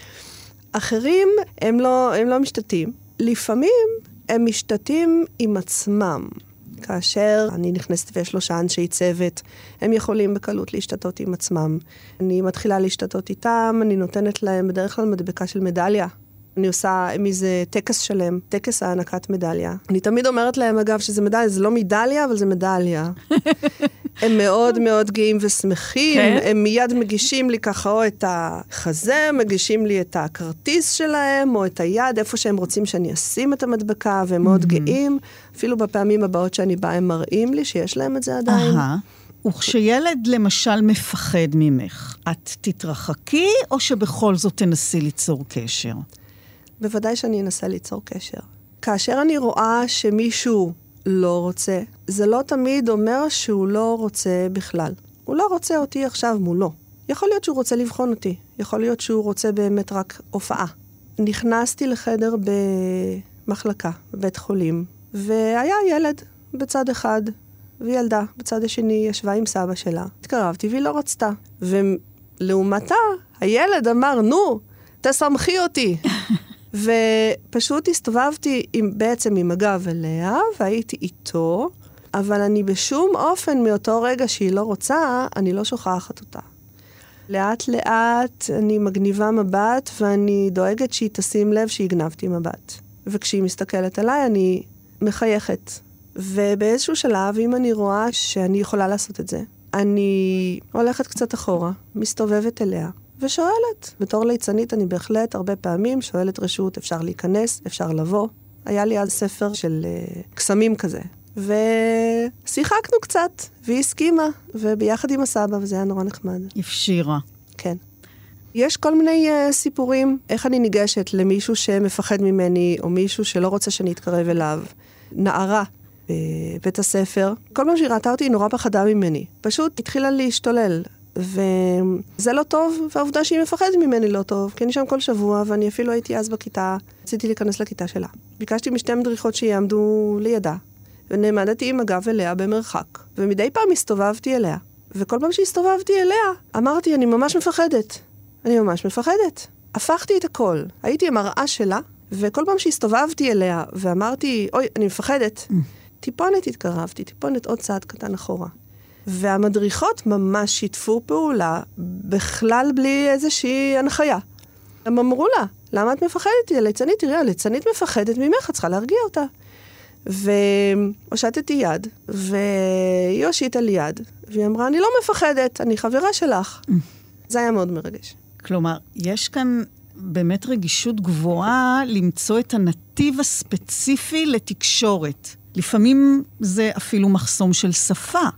אחרים, הם לא, הם לא משתתים. לפעמים הם משתתים עם עצמם. כאשר אני נכנסת ויש שלושה אנשי צוות, הם יכולים בקלות להשתתות עם עצמם. אני מתחילה להשתתות איתם, אני נותנת להם בדרך כלל מדבקה של מדליה. אני עושה מזה טקס שלם, טקס הענקת מדליה. אני תמיד אומרת להם, אגב, שזה מדליה, זה לא מדליה, אבל זה מדליה. הם מאוד מאוד גאים ושמחים, כן? הם מיד מגישים לי ככה או את החזה, מגישים לי את הכרטיס שלהם, או את היד, איפה שהם רוצים שאני אשים את המדבקה, והם מאוד גאים. אפילו בפעמים הבאות שאני באה, הם מראים לי שיש להם את זה עדיין. וכשילד למשל מפחד ממך, את תתרחקי, או שבכל זאת תנסי ליצור קשר? בוודאי שאני אנסה ליצור קשר. כאשר אני רואה שמישהו לא רוצה, זה לא תמיד אומר שהוא לא רוצה בכלל. הוא לא רוצה אותי עכשיו מולו. יכול להיות שהוא רוצה לבחון אותי, יכול להיות שהוא רוצה באמת רק הופעה. נכנסתי לחדר במחלקה, בבית חולים, והיה ילד בצד אחד, וילדה בצד השני ישבה עם סבא שלה. התקרבתי והיא לא רצתה. ולעומתה, הילד אמר, נו, תסמכי אותי. ופשוט הסתובבתי עם, בעצם עם הגב אליה, והייתי איתו, אבל אני בשום אופן מאותו רגע שהיא לא רוצה, אני לא שוכחת אותה. לאט לאט אני מגניבה מבט, ואני דואגת שהיא תשים לב שהגנבתי מבט. וכשהיא מסתכלת עליי, אני מחייכת. ובאיזשהו שלב, אם אני רואה שאני יכולה לעשות את זה, אני הולכת קצת אחורה, מסתובבת אליה, ושואלת. בתור ליצנית אני בהחלט הרבה פעמים שואלת רשות, אפשר להיכנס, אפשר לבוא. היה לי אז ספר של uh, קסמים כזה. ושיחקנו קצת, והיא הסכימה, וביחד עם הסבא, וזה היה נורא נחמד. הפשירה. כן. יש כל מיני uh, סיפורים, איך אני ניגשת למישהו שמפחד ממני, או מישהו שלא רוצה שאני אתקרב אליו. נערה בבית הספר, כל פעם שהיא ראתה אותי היא נורא פחדה ממני. פשוט התחילה להשתולל. וזה לא טוב, והעובדה שהיא מפחדת ממני לא טוב, כי אני שם כל שבוע, ואני אפילו הייתי אז בכיתה, רציתי להיכנס לכיתה שלה. ביקשתי משתי מדריכות שיעמדו לידה, ונעמדתי עם הגב אליה במרחק, ומדי פעם הסתובבתי אליה. וכל פעם שהסתובבתי אליה, אמרתי, אני ממש מפחדת. אני ממש מפחדת. הפכתי את הכל. הייתי המראה שלה, וכל פעם שהסתובבתי אליה ואמרתי, אוי, אני מפחדת, טיפונת התקרבתי, טיפונת עוד צעד קטן אחורה. והמדריכות ממש שיתפו פעולה, בכלל בלי איזושהי הנחיה. הם אמרו לה, למה את מפחדת? הליצנית, תראי, הליצנית מפחדת ממך, את צריכה להרגיע אותה. והושטתי יד, והיא הושיטה לי יד, והיא אמרה, אני לא מפחדת, אני חברה שלך. זה היה מאוד מרגש. כלומר, יש כאן באמת רגישות גבוהה למצוא את הנתיב הספציפי לתקשורת. לפעמים זה אפילו מחסום של שפה.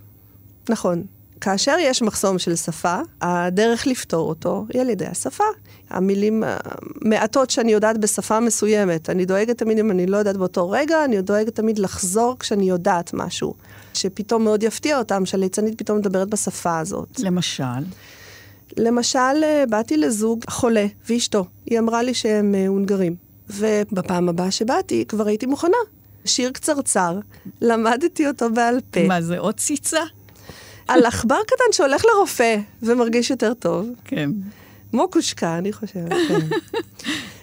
נכון. כאשר יש מחסום של שפה, הדרך לפתור אותו היא על ידי השפה. המילים המעטות שאני יודעת בשפה מסוימת, אני דואגת תמיד אם אני לא יודעת באותו רגע, אני דואגת תמיד לחזור כשאני יודעת משהו. שפתאום מאוד יפתיע אותם, שהליצנית פתאום מדברת בשפה הזאת. למשל? למשל, באתי לזוג חולה ואשתו. היא אמרה לי שהם אה, הונגרים. ובפעם הבאה שבאתי, כבר הייתי מוכנה. שיר קצרצר, למדתי אותו בעל פה. מה זה, עוד ציצה? על עכבר קטן שהולך לרופא ומרגיש יותר טוב. כן. כמו קושקה, אני חושבת, כן.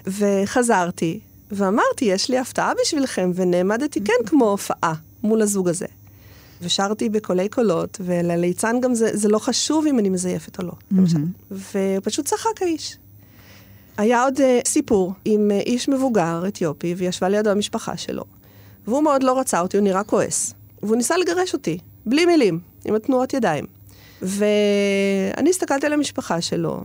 וחזרתי, ואמרתי, יש לי הפתעה בשבילכם, ונעמדתי כן כמו הופעה מול הזוג הזה. ושרתי בקולי קולות, ולליצן גם זה, זה לא חשוב אם אני מזייפת או לא, למשל. ופשוט צחק האיש. היה עוד uh, סיפור עם uh, איש מבוגר, אתיופי, וישבה לידו המשפחה שלו. והוא מאוד לא רצה אותי, הוא נראה כועס. והוא ניסה לגרש אותי, בלי מילים, עם התנועות ידיים. ואני הסתכלתי על המשפחה שלו,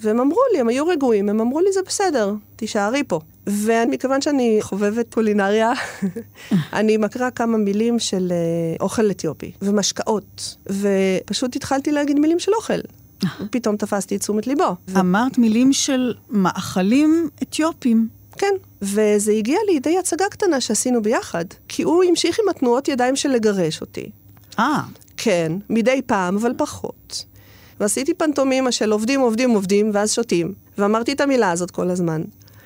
והם אמרו לי, הם היו רגועים, הם אמרו לי, זה בסדר, תישארי פה. ומכיוון שאני חובבת קולינריה, אני מקריאה כמה מילים של uh, אוכל אתיופי, ומשקאות, ופשוט התחלתי להגיד מילים של אוכל. פתאום תפסתי את תשומת ליבו. אמרת מילים של מאכלים אתיופים. כן, וזה הגיע לידי הצגה קטנה שעשינו ביחד, כי הוא המשיך עם התנועות ידיים של לגרש אותי. אה. כן, מדי פעם, אבל פחות. ועשיתי פנטומימה של עובדים, עובדים, עובדים, ואז שותים. ואמרתי את המילה הזאת כל הזמן.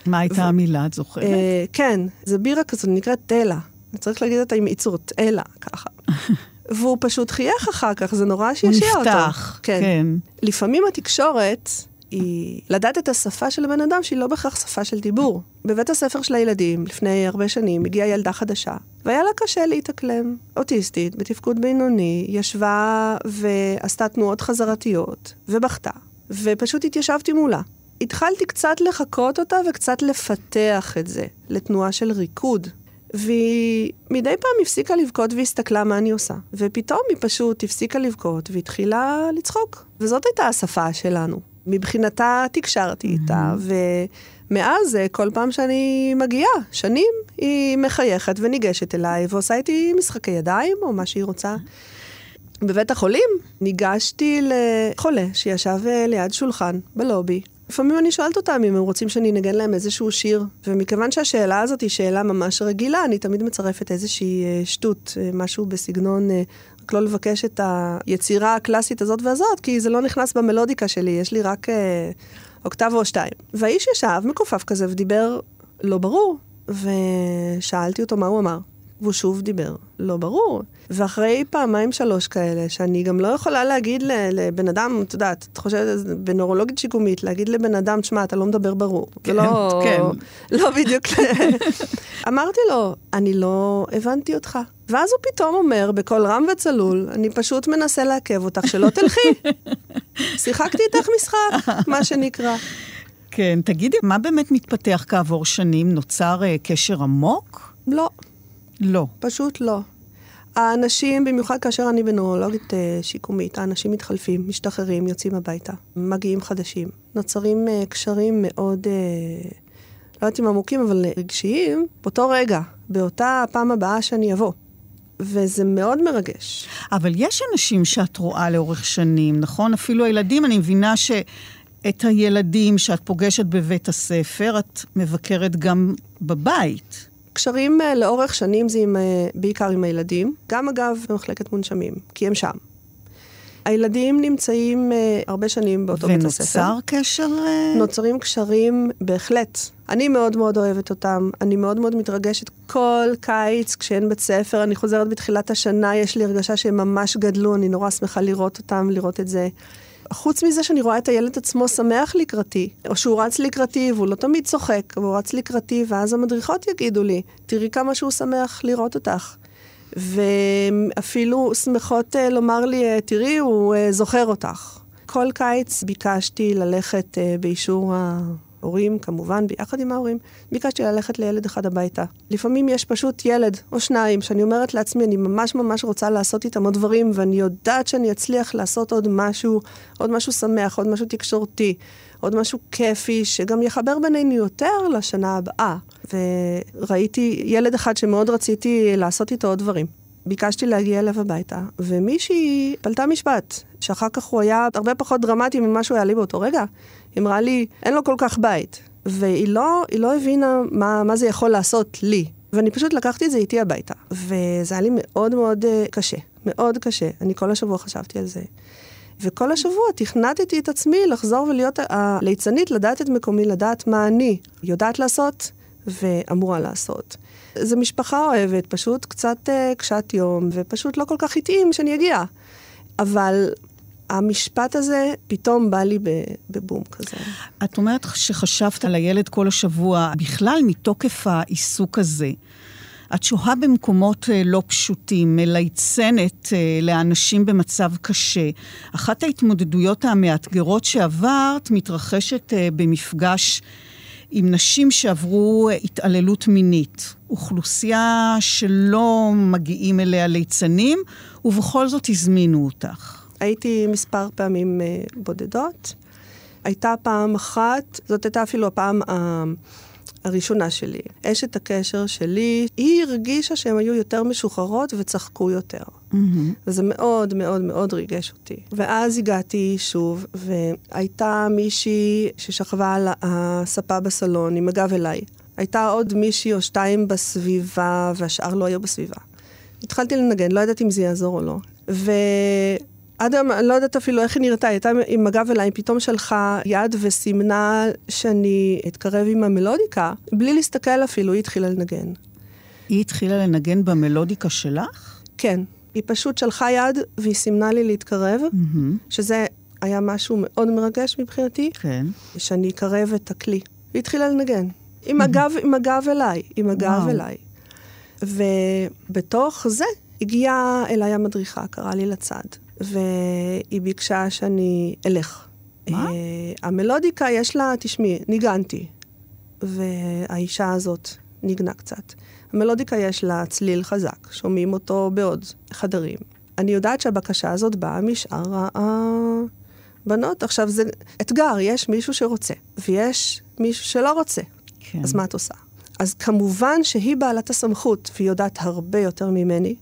מה הייתה ו... המילה, את זוכרת? אה, כן, זה בירה כזאת, נקראת תלה. צריך להגיד אותה עם עיצות, אלה, ככה. והוא פשוט חייך אחר כך, זה נורא שישע אותו. הוא נפתח, כן. כן. לפעמים התקשורת היא לדעת את השפה של הבן אדם שהיא לא בהכרח שפה של דיבור. בבית הספר של הילדים, לפני הרבה שנים, הגיעה ילדה חדשה, והיה לה קשה להתאקלם. אוטיסטית, בתפקוד בינוני, ישבה ועשתה תנועות חזרתיות, ובכתה, ופשוט התיישבתי מולה. התחלתי קצת לחקות אותה וקצת לפתח את זה לתנועה של ריקוד. והיא מדי פעם הפסיקה לבכות והסתכלה מה אני עושה. ופתאום היא פשוט הפסיקה לבכות והתחילה לצחוק. וזאת הייתה השפה שלנו. מבחינתה תקשרתי איתה, ומאז אה, כל פעם שאני מגיעה, שנים, היא מחייכת וניגשת אליי ועושה איתי משחקי ידיים או מה שהיא רוצה. בבית החולים ניגשתי לחולה שישב אה, ליד שולחן בלובי. לפעמים אני שואלת אותם אם הם רוצים שאני אנגן להם איזשהו שיר, ומכיוון שהשאלה הזאת היא שאלה ממש רגילה, אני תמיד מצרפת איזושהי אה, שטות, משהו בסגנון רק לא לבקש את היצירה הקלאסית הזאת והזאת, כי זה לא נכנס במלודיקה שלי, יש לי רק אה, אוקטב או שתיים. והאיש ישב מכופף כזה ודיבר לא ברור, ושאלתי אותו מה הוא אמר. והוא שוב דיבר, לא ברור. ואחרי פעמיים שלוש כאלה, שאני גם לא יכולה להגיד לבן אדם, את יודעת, את חושבת, בנורולוגית שיקומית, להגיד לבן אדם, תשמע, אתה לא מדבר ברור. כן, לא, כן. לא בדיוק. אמרתי לו, אני לא הבנתי אותך. ואז הוא פתאום אומר, בקול רם וצלול, אני פשוט מנסה לעכב אותך, שלא תלכי. שיחקתי איתך משחק, מה שנקרא. כן, תגידי, מה באמת מתפתח כעבור שנים? נוצר uh, קשר עמוק? לא. לא. פשוט לא. האנשים, במיוחד כאשר אני בנורולוגית uh, שיקומית, האנשים מתחלפים, משתחררים, יוצאים הביתה, מגיעים חדשים. נוצרים uh, קשרים מאוד uh, לא יודעת אם עמוקים, אבל רגשיים, באותו רגע, באותה הפעם הבאה שאני אבוא. וזה מאוד מרגש. אבל יש אנשים שאת רואה לאורך שנים, נכון? אפילו הילדים, אני מבינה שאת הילדים שאת פוגשת בבית הספר, את מבקרת גם בבית. קשרים אה, לאורך שנים זה עם, אה, בעיקר עם הילדים, גם אגב במחלקת מונשמים, כי הם שם. הילדים נמצאים אה, הרבה שנים באותו בית הספר. ונוצר קשר? אה, נוצרים קשרים, בהחלט. אני מאוד מאוד אוהבת אותם, אני מאוד מאוד מתרגשת כל קיץ כשאין בית ספר, אני חוזרת בתחילת השנה, יש לי הרגשה שהם ממש גדלו, אני נורא שמחה לראות אותם, לראות את זה. חוץ מזה שאני רואה את הילד עצמו שמח לקראתי, או שהוא רץ לקראתי והוא לא תמיד צוחק, והוא רץ לקראתי, ואז המדריכות יגידו לי, תראי כמה שהוא שמח לראות אותך. ואפילו שמחות אה, לומר לי, אה, תראי, הוא אה, זוכר אותך. כל קיץ ביקשתי ללכת באישור ההורים, כמובן, ביחד עם ההורים, ביקשתי ללכת לילד אחד הביתה. לפעמים יש פשוט ילד או שניים שאני אומרת לעצמי, אני ממש ממש רוצה לעשות איתם עוד דברים, ואני יודעת שאני אצליח לעשות עוד משהו, עוד משהו שמח, עוד משהו תקשורתי, עוד משהו כיפי, שגם יחבר בינינו יותר לשנה הבאה. וראיתי ילד אחד שמאוד רציתי לעשות איתו עוד דברים. ביקשתי להגיע אליו הביתה, ומישהי פלטה משפט, שאחר כך הוא היה הרבה פחות דרמטי ממה שהוא היה לי באותו רגע. היא אמרה לי, אין לו כל כך בית. והיא לא, לא הבינה מה, מה זה יכול לעשות לי. ואני פשוט לקחתי את זה איתי הביתה. וזה היה לי מאוד מאוד uh, קשה, מאוד קשה. אני כל השבוע חשבתי על זה. וכל השבוע תכנתתי את עצמי לחזור ולהיות הליצנית, לדעת את מקומי, לדעת מה אני יודעת לעשות ואמורה לעשות. זו משפחה אוהבת, פשוט קצת uh, קשת יום, ופשוט לא כל כך התאים שאני אגיע. אבל המשפט הזה פתאום בא לי בבום כזה. את אומרת שחשבת על הילד כל השבוע, בכלל מתוקף העיסוק הזה. את שוהה במקומות אה, לא פשוטים, מליצנת אה, לאנשים במצב קשה. אחת ההתמודדויות המאתגרות שעברת מתרחשת אה, במפגש עם נשים שעברו התעללות מינית. אוכלוסייה שלא מגיעים אליה ליצנים, ובכל זאת הזמינו אותך. הייתי מספר פעמים בודדות. הייתה פעם אחת, זאת הייתה אפילו הפעם הראשונה שלי. אשת הקשר שלי, היא הרגישה שהן היו יותר משוחררות וצחקו יותר. Mm-hmm. וזה מאוד מאוד מאוד ריגש אותי. ואז הגעתי שוב, והייתה מישהי ששכבה על הספה בסלון עם הגב אליי. הייתה עוד מישהי או שתיים בסביבה, והשאר לא היו בסביבה. התחלתי לנגן, לא ידעתי אם זה יעזור או לא. ו... עד היום, אני לא יודעת אפילו איך היא נראתה, היא הייתה עם הגב אליי, פתאום שלחה יד וסימנה שאני אתקרב עם המלודיקה, בלי להסתכל אפילו, היא התחילה לנגן. היא התחילה לנגן במלודיקה שלך? כן. היא פשוט שלחה יד והיא סימנה לי להתקרב, mm-hmm. שזה היה משהו מאוד מרגש מבחינתי. כן. שאני אקרב את הכלי. היא התחילה לנגן. עם הגב, עם הגב אליי, עם הגב וואו. אליי. ובתוך זה הגיעה אליי המדריכה, קראה לי לצד. והיא ביקשה שאני אלך. מה? Uh, המלודיקה יש לה, תשמעי, ניגנתי. והאישה הזאת ניגנה קצת. המלודיקה יש לה צליל חזק, שומעים אותו בעוד חדרים. אני יודעת שהבקשה הזאת באה משאר הבנות. עכשיו, זה אתגר, יש מישהו שרוצה, ויש מישהו שלא רוצה. כן. אז מה את עושה? אז כמובן שהיא בעלת הסמכות, והיא יודעת הרבה יותר ממני,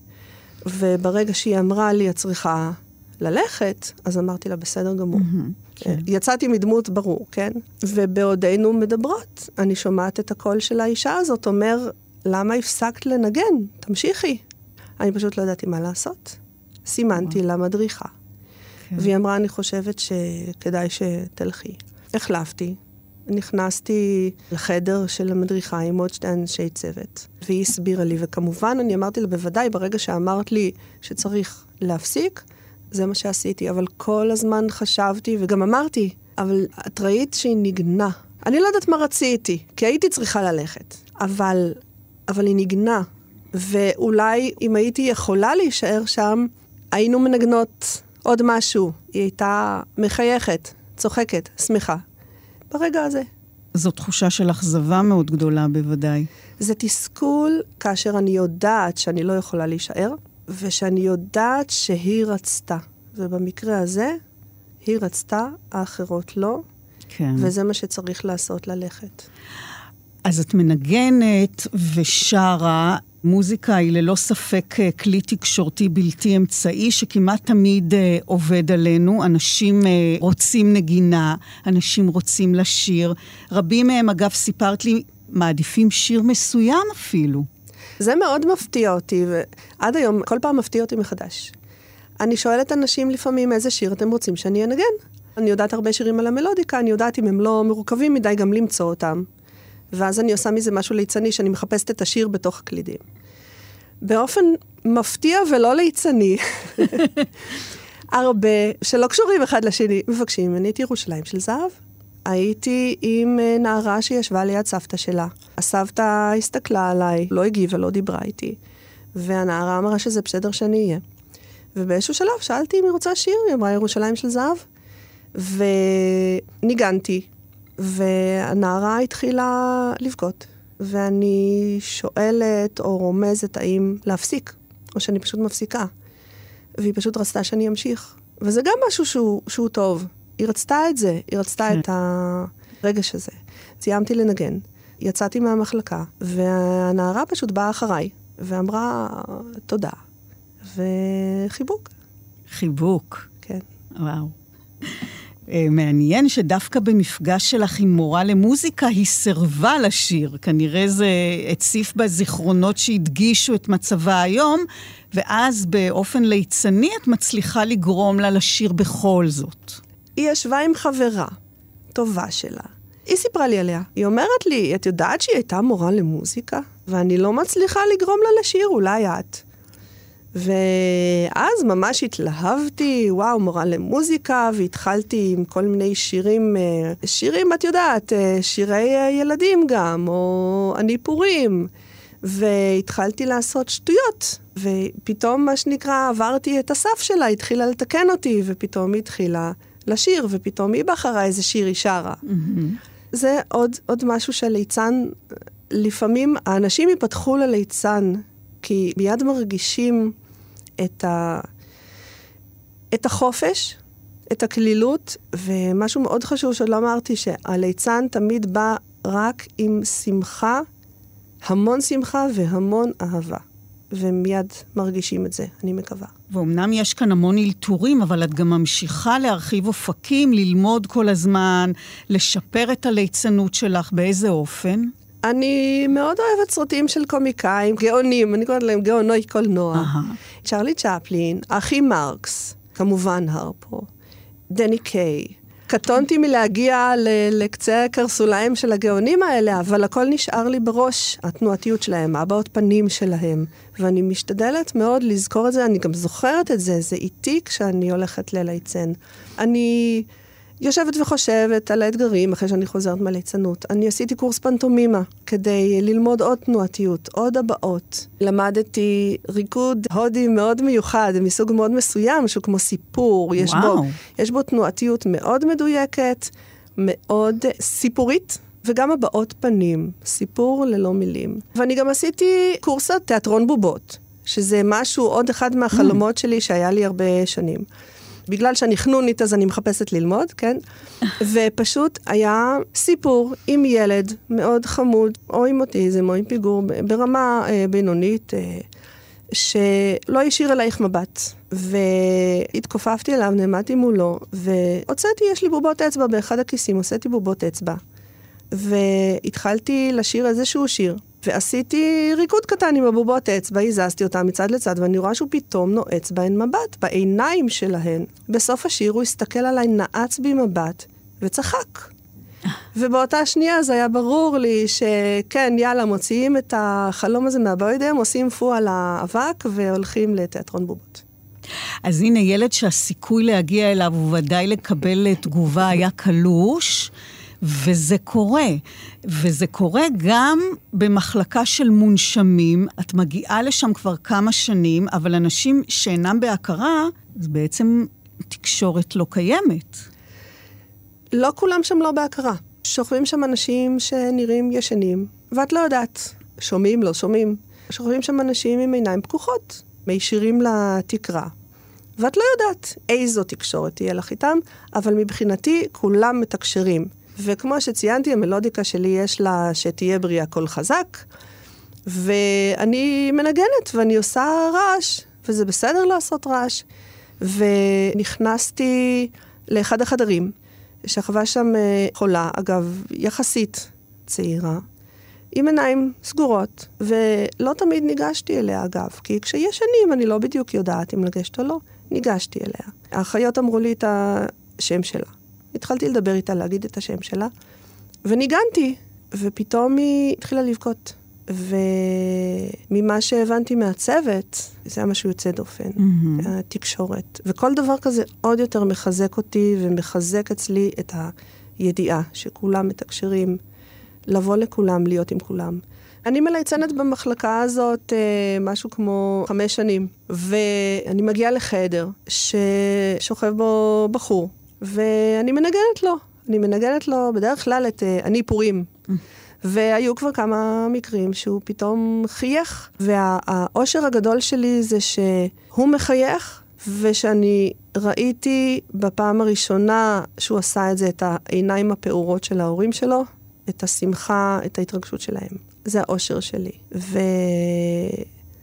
וברגע שהיא אמרה לי, את צריכה ללכת, אז אמרתי לה, בסדר גמור. Mm-hmm, כן. יצאתי מדמות ברור, כן? ובעודנו מדברות, אני שומעת את הקול של האישה הזאת אומר, למה הפסקת לנגן? תמשיכי. אני פשוט לא ידעתי מה לעשות. סימנתי לה מדריכה. כן. והיא אמרה, אני חושבת שכדאי שתלכי. החלפתי, נכנסתי לחדר של המדריכה עם עוד שתי אנשי צוות, והיא הסבירה לי, וכמובן אני אמרתי לה, בוודאי, ברגע שאמרת לי שצריך להפסיק, זה מה שעשיתי, אבל כל הזמן חשבתי, וגם אמרתי, אבל את ראית שהיא ניגנה. אני לא יודעת מה רציתי, כי הייתי צריכה ללכת, אבל, אבל היא ניגנה. ואולי אם הייתי יכולה להישאר שם, היינו מנגנות עוד משהו. היא הייתה מחייכת, צוחקת, שמחה. ברגע הזה. זו תחושה של אכזבה מאוד גדולה בוודאי. זה תסכול כאשר אני יודעת שאני לא יכולה להישאר, ושאני יודעת שהיא רצתה. ובמקרה הזה, היא רצתה, האחרות לא, כן. וזה מה שצריך לעשות, ללכת. אז את מנגנת ושרה. מוזיקה היא ללא ספק אה, כלי תקשורתי בלתי אמצעי שכמעט תמיד אה, עובד עלינו. אנשים אה, רוצים נגינה, אנשים רוצים לשיר. רבים מהם, אגב, סיפרת לי, מעדיפים שיר מסוים אפילו. זה מאוד מפתיע אותי, ועד היום כל פעם מפתיע אותי מחדש. אני שואלת אנשים לפעמים איזה שיר אתם רוצים שאני אנגן. אני יודעת הרבה שירים על המלודיקה, אני יודעת אם הם לא מורכבים מדי גם למצוא אותם. ואז אני עושה מזה משהו ליצני, שאני מחפשת את השיר בתוך הקלידים. באופן מפתיע ולא ליצני, הרבה שלא קשורים אחד לשני, מבקשים ממני את ירושלים של זהב. הייתי עם אה, נערה שישבה ליד סבתא שלה. הסבתא הסתכלה עליי, לא הגיבה, לא דיברה איתי, והנערה אמרה שזה בסדר שאני אהיה. ובאיזשהו שלב שאלתי אם היא רוצה שיר, היא אמרה ירושלים של זהב, וניגנתי, והנערה התחילה לבכות. ואני שואלת או רומזת האם להפסיק, או שאני פשוט מפסיקה. והיא פשוט רצתה שאני אמשיך. וזה גם משהו שהוא, שהוא טוב. היא רצתה את זה, היא רצתה את הרגש הזה. סיימתי לנגן, יצאתי מהמחלקה, והנערה פשוט באה אחריי, ואמרה תודה, וחיבוק. חיבוק. כן. וואו. אה, מעניין שדווקא במפגש שלך עם מורה למוזיקה היא סירבה לשיר. כנראה זה הציף בה זיכרונות שהדגישו את מצבה היום, ואז באופן ליצני את מצליחה לגרום לה לשיר בכל זאת. היא ישבה עם חברה טובה שלה. היא סיפרה לי עליה. היא אומרת לי, את יודעת שהיא הייתה מורה למוזיקה? ואני לא מצליחה לגרום לה לשיר, אולי את. ואז ממש התלהבתי, וואו, מורה למוזיקה, והתחלתי עם כל מיני שירים, אה, שירים, את יודעת, אה, שירי אה, ילדים גם, או אני פורים. והתחלתי לעשות שטויות, ופתאום, מה שנקרא, עברתי את הסף שלה, התחילה לתקן אותי, ופתאום היא התחילה לשיר, ופתאום היא בחרה איזה שיר היא שרה. Mm-hmm. זה עוד, עוד משהו שליצן, לפעמים האנשים ייפתחו לליצן, כי מיד מרגישים את, ה... את החופש, את הקלילות, ומשהו מאוד חשוב שעוד לא אמרתי, שהליצן תמיד בא רק עם שמחה, המון שמחה והמון אהבה. ומיד מרגישים את זה, אני מקווה. ואומנם יש כאן המון אלתורים, אבל את גם ממשיכה להרחיב אופקים, ללמוד כל הזמן, לשפר את הליצנות שלך, באיזה אופן? אני מאוד אוהבת סרטים של קומיקאים, גאונים, אני קוראת להם גאונוי קולנוע. Uh-huh. צ'רלי צ'פלין, אחי מרקס, כמובן הרפו, דני קיי. קטונתי מלהגיע לקצה הקרסוליים של הגאונים האלה, אבל הכל נשאר לי בראש, התנועתיות שלהם, הבעות פנים שלהם. ואני משתדלת מאוד לזכור את זה, אני גם זוכרת את זה, זה איתי כשאני הולכת לליצן. אני... יושבת וחושבת על האתגרים אחרי שאני חוזרת מהליצנות. אני עשיתי קורס פנטומימה כדי ללמוד עוד תנועתיות, עוד הבעות. למדתי ריקוד הודי מאוד מיוחד, מסוג מאוד מסוים, שהוא כמו סיפור. יש בו, יש בו תנועתיות מאוד מדויקת, מאוד סיפורית. וגם הבעות פנים, סיפור ללא מילים. ואני גם עשיתי קורס תיאטרון בובות, שזה משהו, עוד אחד מהחלומות mm. שלי שהיה לי הרבה שנים. בגלל שאני חנונית אז אני מחפשת ללמוד, כן? ופשוט היה סיפור עם ילד מאוד חמוד, או עם אוטיזם, או עם פיגור, ברמה אה, בינונית, אה, שלא השאיר אלייך מבט. והתכופפתי אליו, נעמדתי מולו, והוצאתי, יש לי בובות אצבע באחד הכיסים, הוצאתי בובות אצבע. והתחלתי לשיר איזשהו שיר. ועשיתי ריקוד קטן עם הבובות אצבע, הזזתי אותם מצד לצד, ואני רואה שהוא פתאום נועץ בהן מבט, בעיניים שלהן. בסוף השיר הוא הסתכל עליי, נעץ בי מבט, וצחק. ובאותה שנייה זה היה ברור לי שכן, יאללה, מוציאים את החלום הזה מהבוידם, עושים פו על האבק והולכים לתיאטרון בובות. אז הנה ילד שהסיכוי להגיע אליו וודאי לקבל תגובה היה קלוש. וזה קורה. וזה קורה גם במחלקה של מונשמים. את מגיעה לשם כבר כמה שנים, אבל אנשים שאינם בהכרה, אז בעצם תקשורת לא קיימת. לא כולם שם לא בהכרה. שוכבים שם אנשים שנראים ישנים, ואת לא יודעת. שומעים, לא שומעים. שוכבים שם אנשים עם עיניים פקוחות, מישירים לתקרה. ואת לא יודעת איזו תקשורת תהיה לך איתם, אבל מבחינתי כולם מתקשרים. וכמו שציינתי, המלודיקה שלי יש לה שתהיה בריאה קול חזק, ואני מנגנת ואני עושה רעש, וזה בסדר לעשות רעש. ונכנסתי לאחד החדרים, שכבה שם אה, חולה, אגב, יחסית צעירה, עם עיניים סגורות, ולא תמיד ניגשתי אליה, אגב, כי כשישנים אני לא בדיוק יודעת אם לגשת או לא, ניגשתי אליה. האחיות אמרו לי את השם שלה. התחלתי לדבר איתה, להגיד את השם שלה, וניגנתי, ופתאום היא התחילה לבכות. וממה שהבנתי מהצוות, זה היה משהו יוצא דופן, mm-hmm. התקשורת. וכל דבר כזה עוד יותר מחזק אותי ומחזק אצלי את הידיעה שכולם מתקשרים, לבוא לכולם, להיות עם כולם. אני מלייצנת במחלקה הזאת אה, משהו כמו חמש שנים, ואני מגיעה לחדר ששוכב בו בחור, ואני מנגנת לו. אני מנגנת לו בדרך כלל את אה, אני פורים. Mm. והיו כבר כמה מקרים שהוא פתאום חייך. והאושר הגדול שלי זה שהוא מחייך, ושאני ראיתי בפעם הראשונה שהוא עשה את זה, את העיניים הפעורות של ההורים שלו, את השמחה, את ההתרגשות שלהם. זה האושר שלי.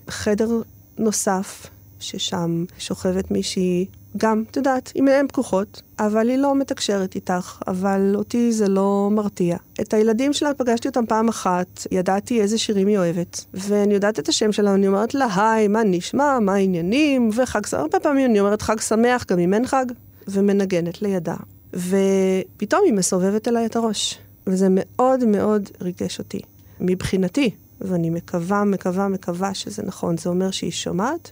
וחדר נוסף, ששם שוכבת מישהי גם, את יודעת, עם עיניים פקוחות, אבל היא לא מתקשרת איתך, אבל אותי זה לא מרתיע. את הילדים שלה פגשתי אותם פעם אחת, ידעתי איזה שירים היא אוהבת, ואני יודעת את השם שלה, אני אומרת לה, היי, מה נשמע, מה העניינים, וחג שמח, הרבה פעמים אני אומרת חג שמח, גם אם אין חג, ומנגנת לידה. ופתאום היא מסובבת אליי את הראש, וזה מאוד מאוד ריגש אותי. מבחינתי, ואני מקווה, מקווה, מקווה שזה נכון, זה אומר שהיא שומעת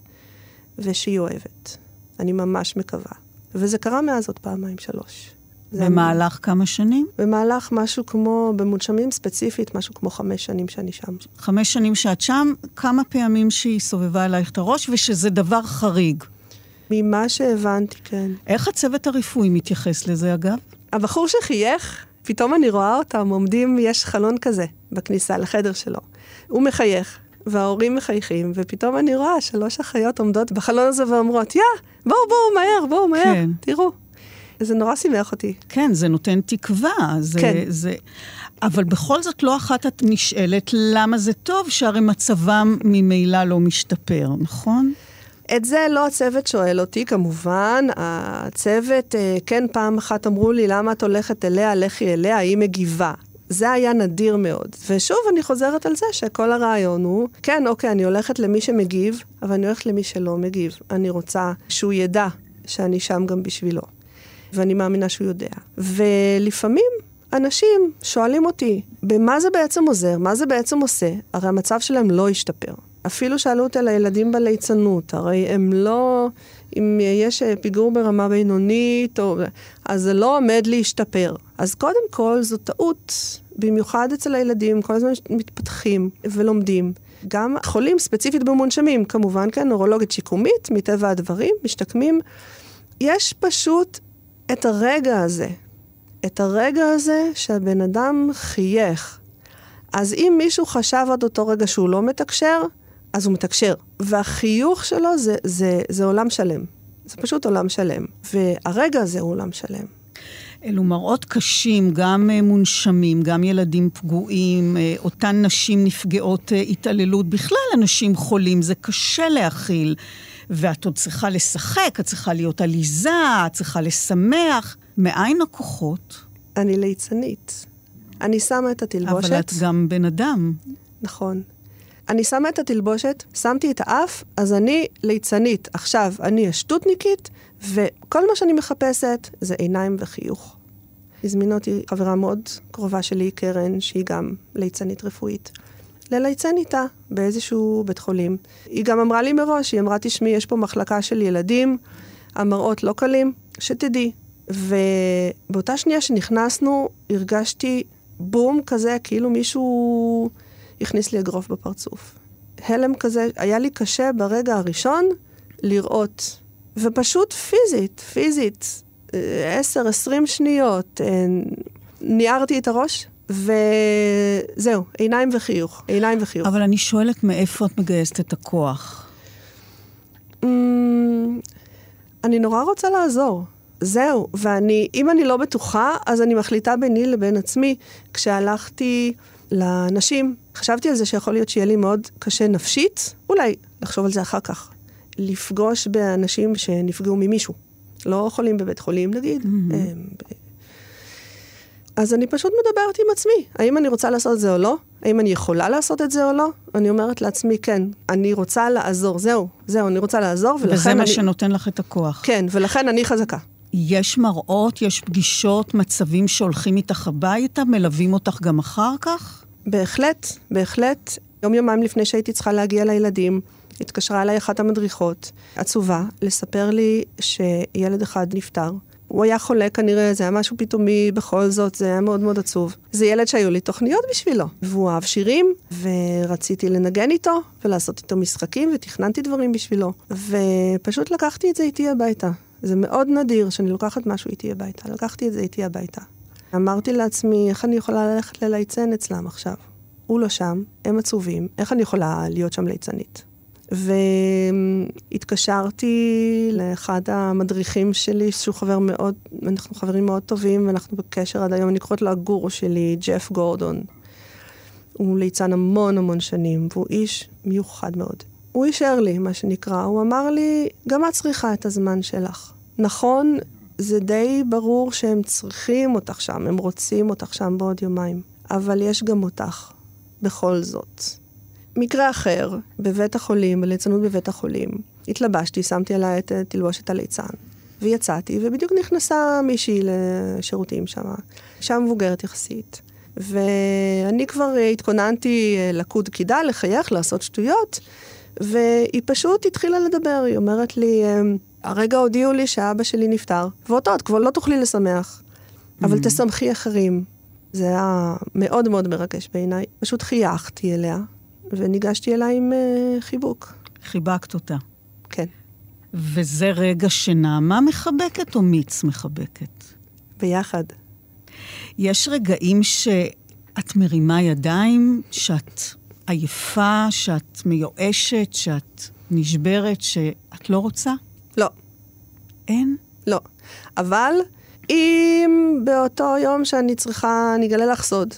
ושהיא אוהבת. אני ממש מקווה. וזה קרה מאז עוד פעמיים, שלוש. במהלך אני... כמה שנים? במהלך משהו כמו, במונשמים ספציפית, משהו כמו חמש שנים שאני שם. חמש שנים שאת שם, כמה פעמים שהיא סובבה אלייך את הראש, ושזה דבר חריג. ממה שהבנתי, כן. איך הצוות הרפואי מתייחס לזה, אגב? הבחור שחייך, פתאום אני רואה אותם עומדים, יש חלון כזה בכניסה לחדר שלו. הוא מחייך, וההורים מחייכים, ופתאום אני רואה שלוש אחיות עומדות בחלון הזה ואומרות, יא, בואו, בואו, מהר, בואו, מהר, כן. תראו. זה נורא שימח אותי. כן, זה נותן תקווה. זה, כן. זה... אבל בכל זאת לא אחת את נשאלת למה זה טוב, שהרי מצבם ממילא לא משתפר, נכון? את זה לא הצוות שואל אותי, כמובן. הצוות, אה, כן, פעם אחת אמרו לי, למה את הולכת אליה, לכי אליה, היא מגיבה. זה היה נדיר מאוד. ושוב, אני חוזרת על זה שכל הרעיון הוא, כן, אוקיי, אני הולכת למי שמגיב, אבל אני הולכת למי שלא מגיב. אני רוצה שהוא ידע שאני שם גם בשבילו. ואני מאמינה שהוא יודע. ולפעמים אנשים שואלים אותי, במה זה בעצם עוזר? מה זה בעצם עושה? הרי המצב שלהם לא השתפר. אפילו שאלו אותי על הילדים בליצנות, הרי הם לא... אם יש פיגור ברמה בינונית, או... אז זה לא עומד להשתפר. אז קודם כל, זו טעות, במיוחד אצל הילדים, כל הזמן מתפתחים ולומדים. גם חולים ספציפית במונשמים, כמובן, כן, נורולוגית שיקומית, מטבע הדברים, משתקמים. יש פשוט את הרגע הזה, את הרגע הזה שהבן אדם חייך. אז אם מישהו חשב עד אותו רגע שהוא לא מתקשר, אז הוא מתקשר. והחיוך שלו זה, זה, זה עולם שלם. זה פשוט עולם שלם. והרגע הזה הוא עולם שלם. אלו מראות קשים, גם אה, מונשמים, גם ילדים פגועים, אה, אותן נשים נפגעות אה, התעללות, בכלל אנשים חולים, זה קשה להכיל. ואת עוד צריכה לשחק, את צריכה להיות עליזה, את צריכה לשמח. מאין הכוחות? אני ליצנית. אני שמה את התלבושת. אבל את גם בן אדם. נכון. אני שמה את התלבושת, שמתי את האף, אז אני ליצנית. עכשיו, אני השטותניקית, וכל מה שאני מחפשת זה עיניים וחיוך. הזמינה אותי חברה מאוד קרובה שלי, קרן, שהיא גם ליצנית רפואית, לליצן איתה באיזשהו בית חולים. היא גם אמרה לי מראש, היא אמרה, תשמעי, יש פה מחלקה של ילדים, המראות לא קלים, שתדעי. ובאותה שנייה שנכנסנו, הרגשתי בום כזה, כאילו מישהו הכניס לי אגרוף בפרצוף. הלם כזה, היה לי קשה ברגע הראשון לראות, ופשוט פיזית, פיזית, עשר, עשרים שניות, אה, ניערתי את הראש, וזהו, עיניים וחיוך, עיניים וחיוך. אבל אני שואלת מאיפה את מגייסת את הכוח? Mm, אני נורא רוצה לעזור. זהו, ואני, אם אני לא בטוחה, אז אני מחליטה ביני לבין עצמי. כשהלכתי לנשים, חשבתי על זה שיכול להיות שיהיה לי מאוד קשה נפשית, אולי לחשוב על זה אחר כך. לפגוש באנשים שנפגעו ממישהו. לא חולים בבית חולים, נגיד. Mm-hmm. אז אני פשוט מדברת עם עצמי, האם אני רוצה לעשות את זה או לא? האם אני יכולה לעשות את זה או לא? אני אומרת לעצמי, כן, אני רוצה לעזור, זהו, זהו, אני רוצה לעזור, ולכן וזה אני... מה שנותן לך את הכוח. כן, ולכן אני חזקה. יש מראות, יש פגישות, מצבים שהולכים איתך הביתה, מלווים אותך גם אחר כך? בהחלט, בהחלט. יום-יומיים לפני שהייתי צריכה להגיע לילדים, התקשרה אליי אחת המדריכות, עצובה, לספר לי שילד אחד נפטר. הוא היה חולה כנראה, זה היה משהו פתאומי בכל זאת, זה היה מאוד מאוד עצוב. זה ילד שהיו לי תוכניות בשבילו, והוא אהב שירים, ורציתי לנגן איתו, ולעשות איתו משחקים, ותכננתי דברים בשבילו. ופשוט לקחתי את זה איתי הביתה. זה מאוד נדיר שאני לוקחת משהו איתי הביתה, לקחתי את זה איתי הביתה. אמרתי לעצמי, איך אני יכולה ללכת לליצן אצלם עכשיו? הוא לא שם, הם עצובים, איך אני יכולה להיות שם ליצנית? והתקשרתי לאחד המדריכים שלי, שהוא חבר מאוד, אנחנו חברים מאוד טובים, ואנחנו בקשר עד היום, אני קוראת לו הגורו שלי, ג'ף גורדון. הוא ליצן המון המון שנים, והוא איש מיוחד מאוד. הוא אישר לי, מה שנקרא, הוא אמר לי, גם את צריכה את הזמן שלך. נכון, זה די ברור שהם צריכים אותך שם, הם רוצים אותך שם בעוד יומיים, אבל יש גם אותך, בכל זאת. מקרה אחר, בבית החולים, בליצנות בבית החולים, התלבשתי, שמתי עליי את תלבושת הליצן, ויצאתי, ובדיוק נכנסה מישהי לשירותים שם, אישה מבוגרת יחסית. ואני כבר התכוננתי לקוד קידה, לחייך, לעשות שטויות, והיא פשוט התחילה לדבר, היא אומרת לי, הרגע הודיעו לי שאבא שלי נפטר, ואותו את כבר לא תוכלי לשמח, אבל mm. תשמחי אחרים. זה היה מאוד מאוד מרגש בעיניי. פשוט חייכתי אליה, וניגשתי אליי עם uh, חיבוק. חיבקת אותה. כן. וזה רגע שנעמה מחבקת או מיץ מחבקת? ביחד. יש רגעים שאת מרימה ידיים, שאת עייפה, שאת מיואשת, שאת נשברת, שאת לא רוצה? לא. אין? לא. אבל אם באותו יום שאני צריכה, אני אגלה לך סוד.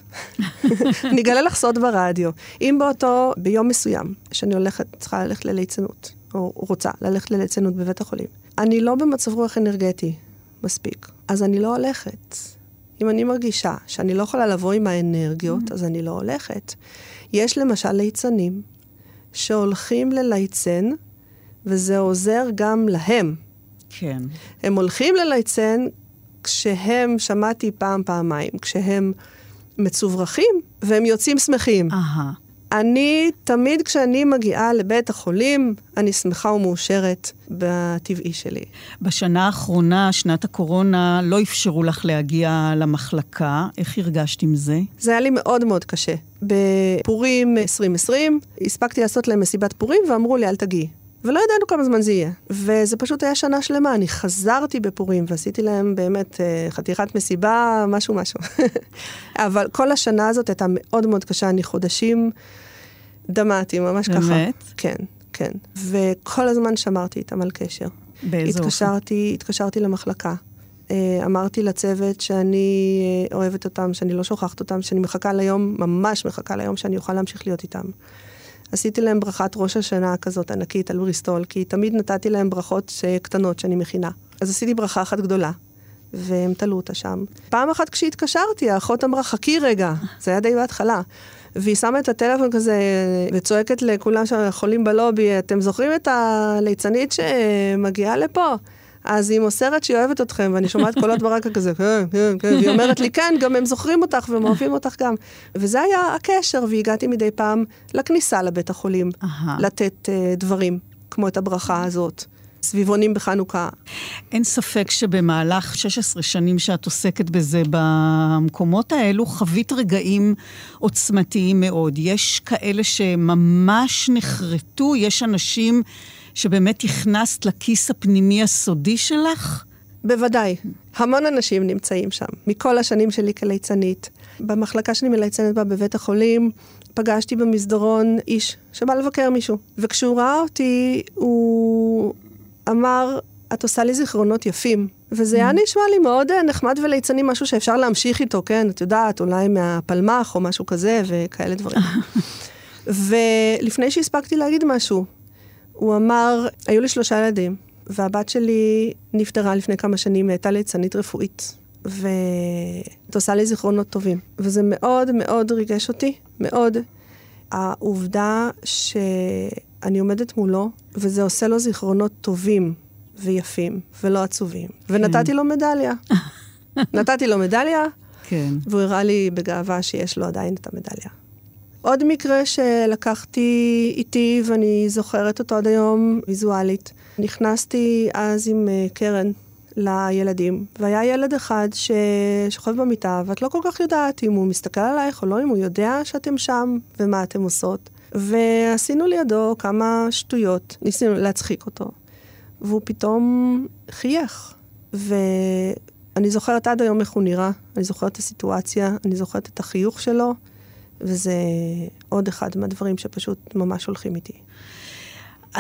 אני אגלה לך סוד ברדיו. אם באותו, ביום מסוים, שאני הולכת, צריכה ללכת לליצנות, או רוצה ללכת לליצנות בבית החולים, אני לא במצב רוח אנרגטי מספיק, אז אני לא הולכת. אם אני מרגישה שאני לא יכולה לבוא עם האנרגיות, אז אני לא הולכת. יש למשל ליצנים שהולכים לליצן, וזה עוזר גם להם. כן. הם הולכים לליצן כשהם, שמעתי פעם, פעמיים, כשהם מצוברחים והם יוצאים שמחים. אהה. אני, תמיד כשאני מגיעה לבית החולים, אני שמחה ומאושרת בטבעי שלי. בשנה האחרונה, שנת הקורונה, לא אפשרו לך להגיע למחלקה. איך הרגשת עם זה? זה היה לי מאוד מאוד קשה. בפורים 2020, הספקתי לעשות להם מסיבת פורים ואמרו לי, אל תגיעי. ולא ידענו כמה זמן זה יהיה. וזה פשוט היה שנה שלמה, אני חזרתי בפורים ועשיתי להם באמת אה, חתיכת מסיבה, משהו משהו. אבל כל השנה הזאת הייתה מאוד מאוד קשה, אני חודשים דמעתי, ממש באמת? ככה. באמת? כן, כן. וכל הזמן שמרתי איתם על קשר. באיזה התקשרתי, התקשרתי למחלקה. אה, אמרתי לצוות שאני אה, אוהבת אותם, שאני לא שוכחת אותם, שאני מחכה ליום, ממש מחכה ליום שאני אוכל להמשיך להיות איתם. עשיתי להם ברכת ראש השנה כזאת ענקית על בריסטול, כי תמיד נתתי להם ברכות קטנות שאני מכינה. אז עשיתי ברכה אחת גדולה, והם תלו אותה שם. פעם אחת כשהתקשרתי, האחות אמרה, חכי רגע, זה היה די בהתחלה. והיא שמה את הטלפון כזה וצועקת לכולם שחולים בלובי, אתם זוכרים את הליצנית שמגיעה לפה? אז היא מוסרת שהיא אוהבת אתכם, ואני שומעת קולות ברקע כזה, כן, כן, כן, והיא אומרת לי, כן, גם הם זוכרים אותך והם אוהבים אותך גם. וזה היה הקשר, והגעתי מדי פעם לכניסה לבית החולים. לתת uh, דברים, כמו את הברכה הזאת. סביבונים בחנוכה. אין ספק שבמהלך 16 שנים שאת עוסקת בזה במקומות האלו, חווית רגעים עוצמתיים מאוד. יש כאלה שממש נחרטו, יש אנשים שבאמת הכנסת לכיס הפנימי הסודי שלך? בוודאי. המון אנשים נמצאים שם, מכל השנים שלי כליצנית. במחלקה שאני מליצנת בה בבית החולים, פגשתי במסדרון איש שבא לבקר מישהו. וכשהוא ראה אותי, הוא אמר, את עושה לי זיכרונות יפים. וזה היה נשמע לי מאוד אה, נחמד וליצני, משהו שאפשר להמשיך איתו, כן? את יודעת, אולי מהפלמ"ח או משהו כזה, וכאלה דברים. ולפני שהספקתי להגיד משהו, הוא אמר, היו לי שלושה ילדים, והבת שלי נפטרה לפני כמה שנים, הייתה ליצנית רפואית. ואת עושה לי זיכרונות טובים. וזה מאוד מאוד ריגש אותי, מאוד. העובדה שאני עומדת מולו, וזה עושה לו זיכרונות טובים ויפים, ולא עצובים. ונתתי לו מדליה. נתתי לו מדליה, כן. והוא הראה לי בגאווה שיש לו עדיין את המדליה. עוד מקרה שלקחתי איתי, ואני זוכרת אותו עד היום ויזואלית. נכנסתי אז עם אה, קרן לילדים, והיה ילד אחד ששוכב במיטה, ואת לא כל כך יודעת אם הוא מסתכל עלייך או לא, אם הוא יודע שאתם שם ומה אתם עושות. ועשינו לידו כמה שטויות, ניסינו להצחיק אותו, והוא פתאום חייך. ואני זוכרת עד היום איך הוא נראה, אני זוכרת את הסיטואציה, אני זוכרת את החיוך שלו, וזה עוד אחד מהדברים שפשוט ממש הולכים איתי.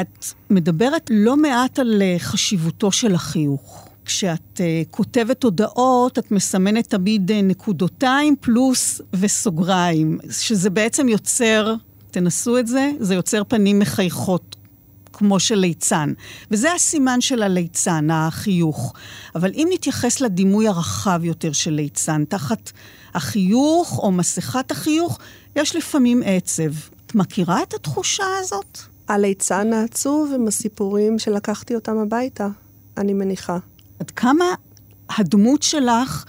את מדברת לא מעט על אה, חשיבותו של החיוך. כשאת uh, כותבת הודעות, את מסמנת תמיד uh, נקודותיים פלוס וסוגריים, שזה בעצם יוצר, תנסו את זה, זה יוצר פנים מחייכות, כמו של ליצן. וזה הסימן של הליצן, החיוך. אבל אם נתייחס לדימוי הרחב יותר של ליצן, תחת החיוך או מסכת החיוך, יש לפעמים עצב. את מכירה את התחושה הזאת? הליצן העצוב הם הסיפורים שלקחתי אותם הביתה, אני מניחה. עד כמה הדמות שלך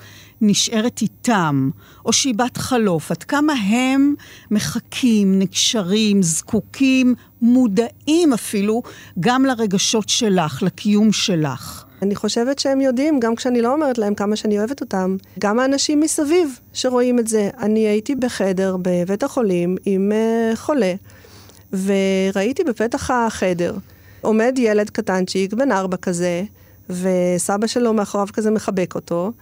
נשארת איתם, או שהיא בת חלוף, עד כמה הם מחכים, נקשרים, זקוקים, מודעים אפילו, גם לרגשות שלך, לקיום שלך. אני חושבת שהם יודעים, גם כשאני לא אומרת להם כמה שאני אוהבת אותם. גם האנשים מסביב שרואים את זה. אני הייתי בחדר בבית החולים עם uh, חולה, וראיתי בפתח החדר עומד ילד קטנצ'יק, בן ארבע כזה, וסבא שלו מאחוריו כזה מחבק אותו,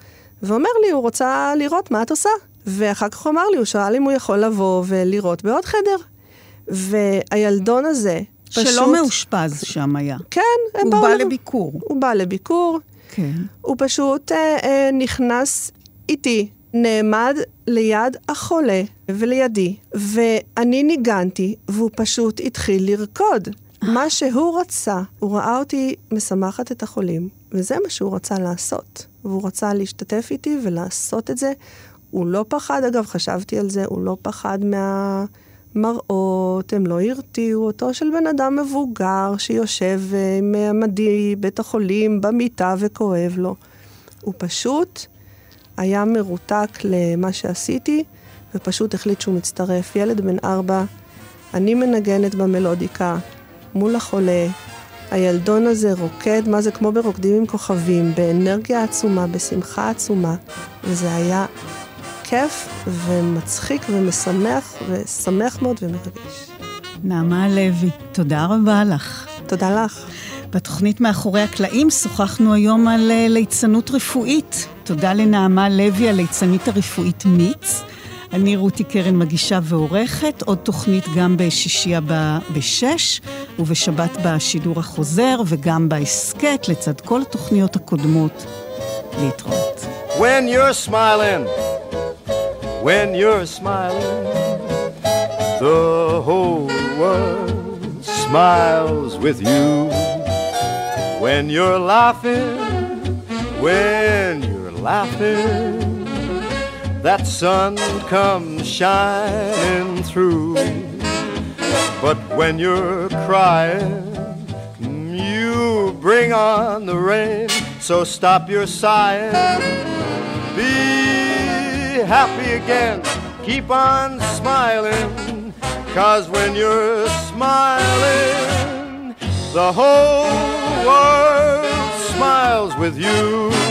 ואומר לי, הוא רוצה לראות מה את עושה. ואחר כך הוא אמר לי, הוא שאל אם הוא יכול לבוא ולראות בעוד חדר. והילדון הזה, פשוט... שלא מאושפז שם היה. כן, הם הוא באו... בא לב- לביקור. הוא בא לביקור, כן. הוא פשוט אה, אה, נכנס איתי, נעמד ליד החולה ולידי, ואני ניגנתי, והוא פשוט התחיל לרקוד. מה שהוא רצה, הוא ראה אותי משמחת את החולים, וזה מה שהוא רצה לעשות. והוא רצה להשתתף איתי ולעשות את זה. הוא לא פחד, אגב, חשבתי על זה, הוא לא פחד מהמראות, הם לא הרתיעו אותו של בן אדם מבוגר שיושב אה, עם המדי בית החולים במיטה וכואב לו. הוא פשוט היה מרותק למה שעשיתי, ופשוט החליט שהוא מצטרף. ילד בן ארבע, אני מנגנת במלודיקה מול החולה. הילדון הזה רוקד, מה זה כמו ברוקדים עם כוכבים, באנרגיה עצומה, בשמחה עצומה, וזה היה כיף ומצחיק ומשמח, ושמח מאוד ומרגש. נעמה לוי, תודה רבה לך. תודה לך. בתוכנית מאחורי הקלעים שוחחנו היום על אה, ליצנות רפואית. תודה לנעמה לוי, הליצנית הרפואית מיץ. אני רותי קרן מגישה ועורכת, עוד תוכנית גם בשישי הבא בשש, ובשבת בשידור החוזר, וגם בהסכת, לצד כל התוכניות הקודמות. להתראות. When you're smiling, when you're smiling, the whole world smiles with you. When you're laughing, when you're laughing, that sun comes shining through. But when you're crying, you bring on the rain, so stop your sighing. Be happy again, keep on smiling, cause when you're smiling, the whole world smiles with you.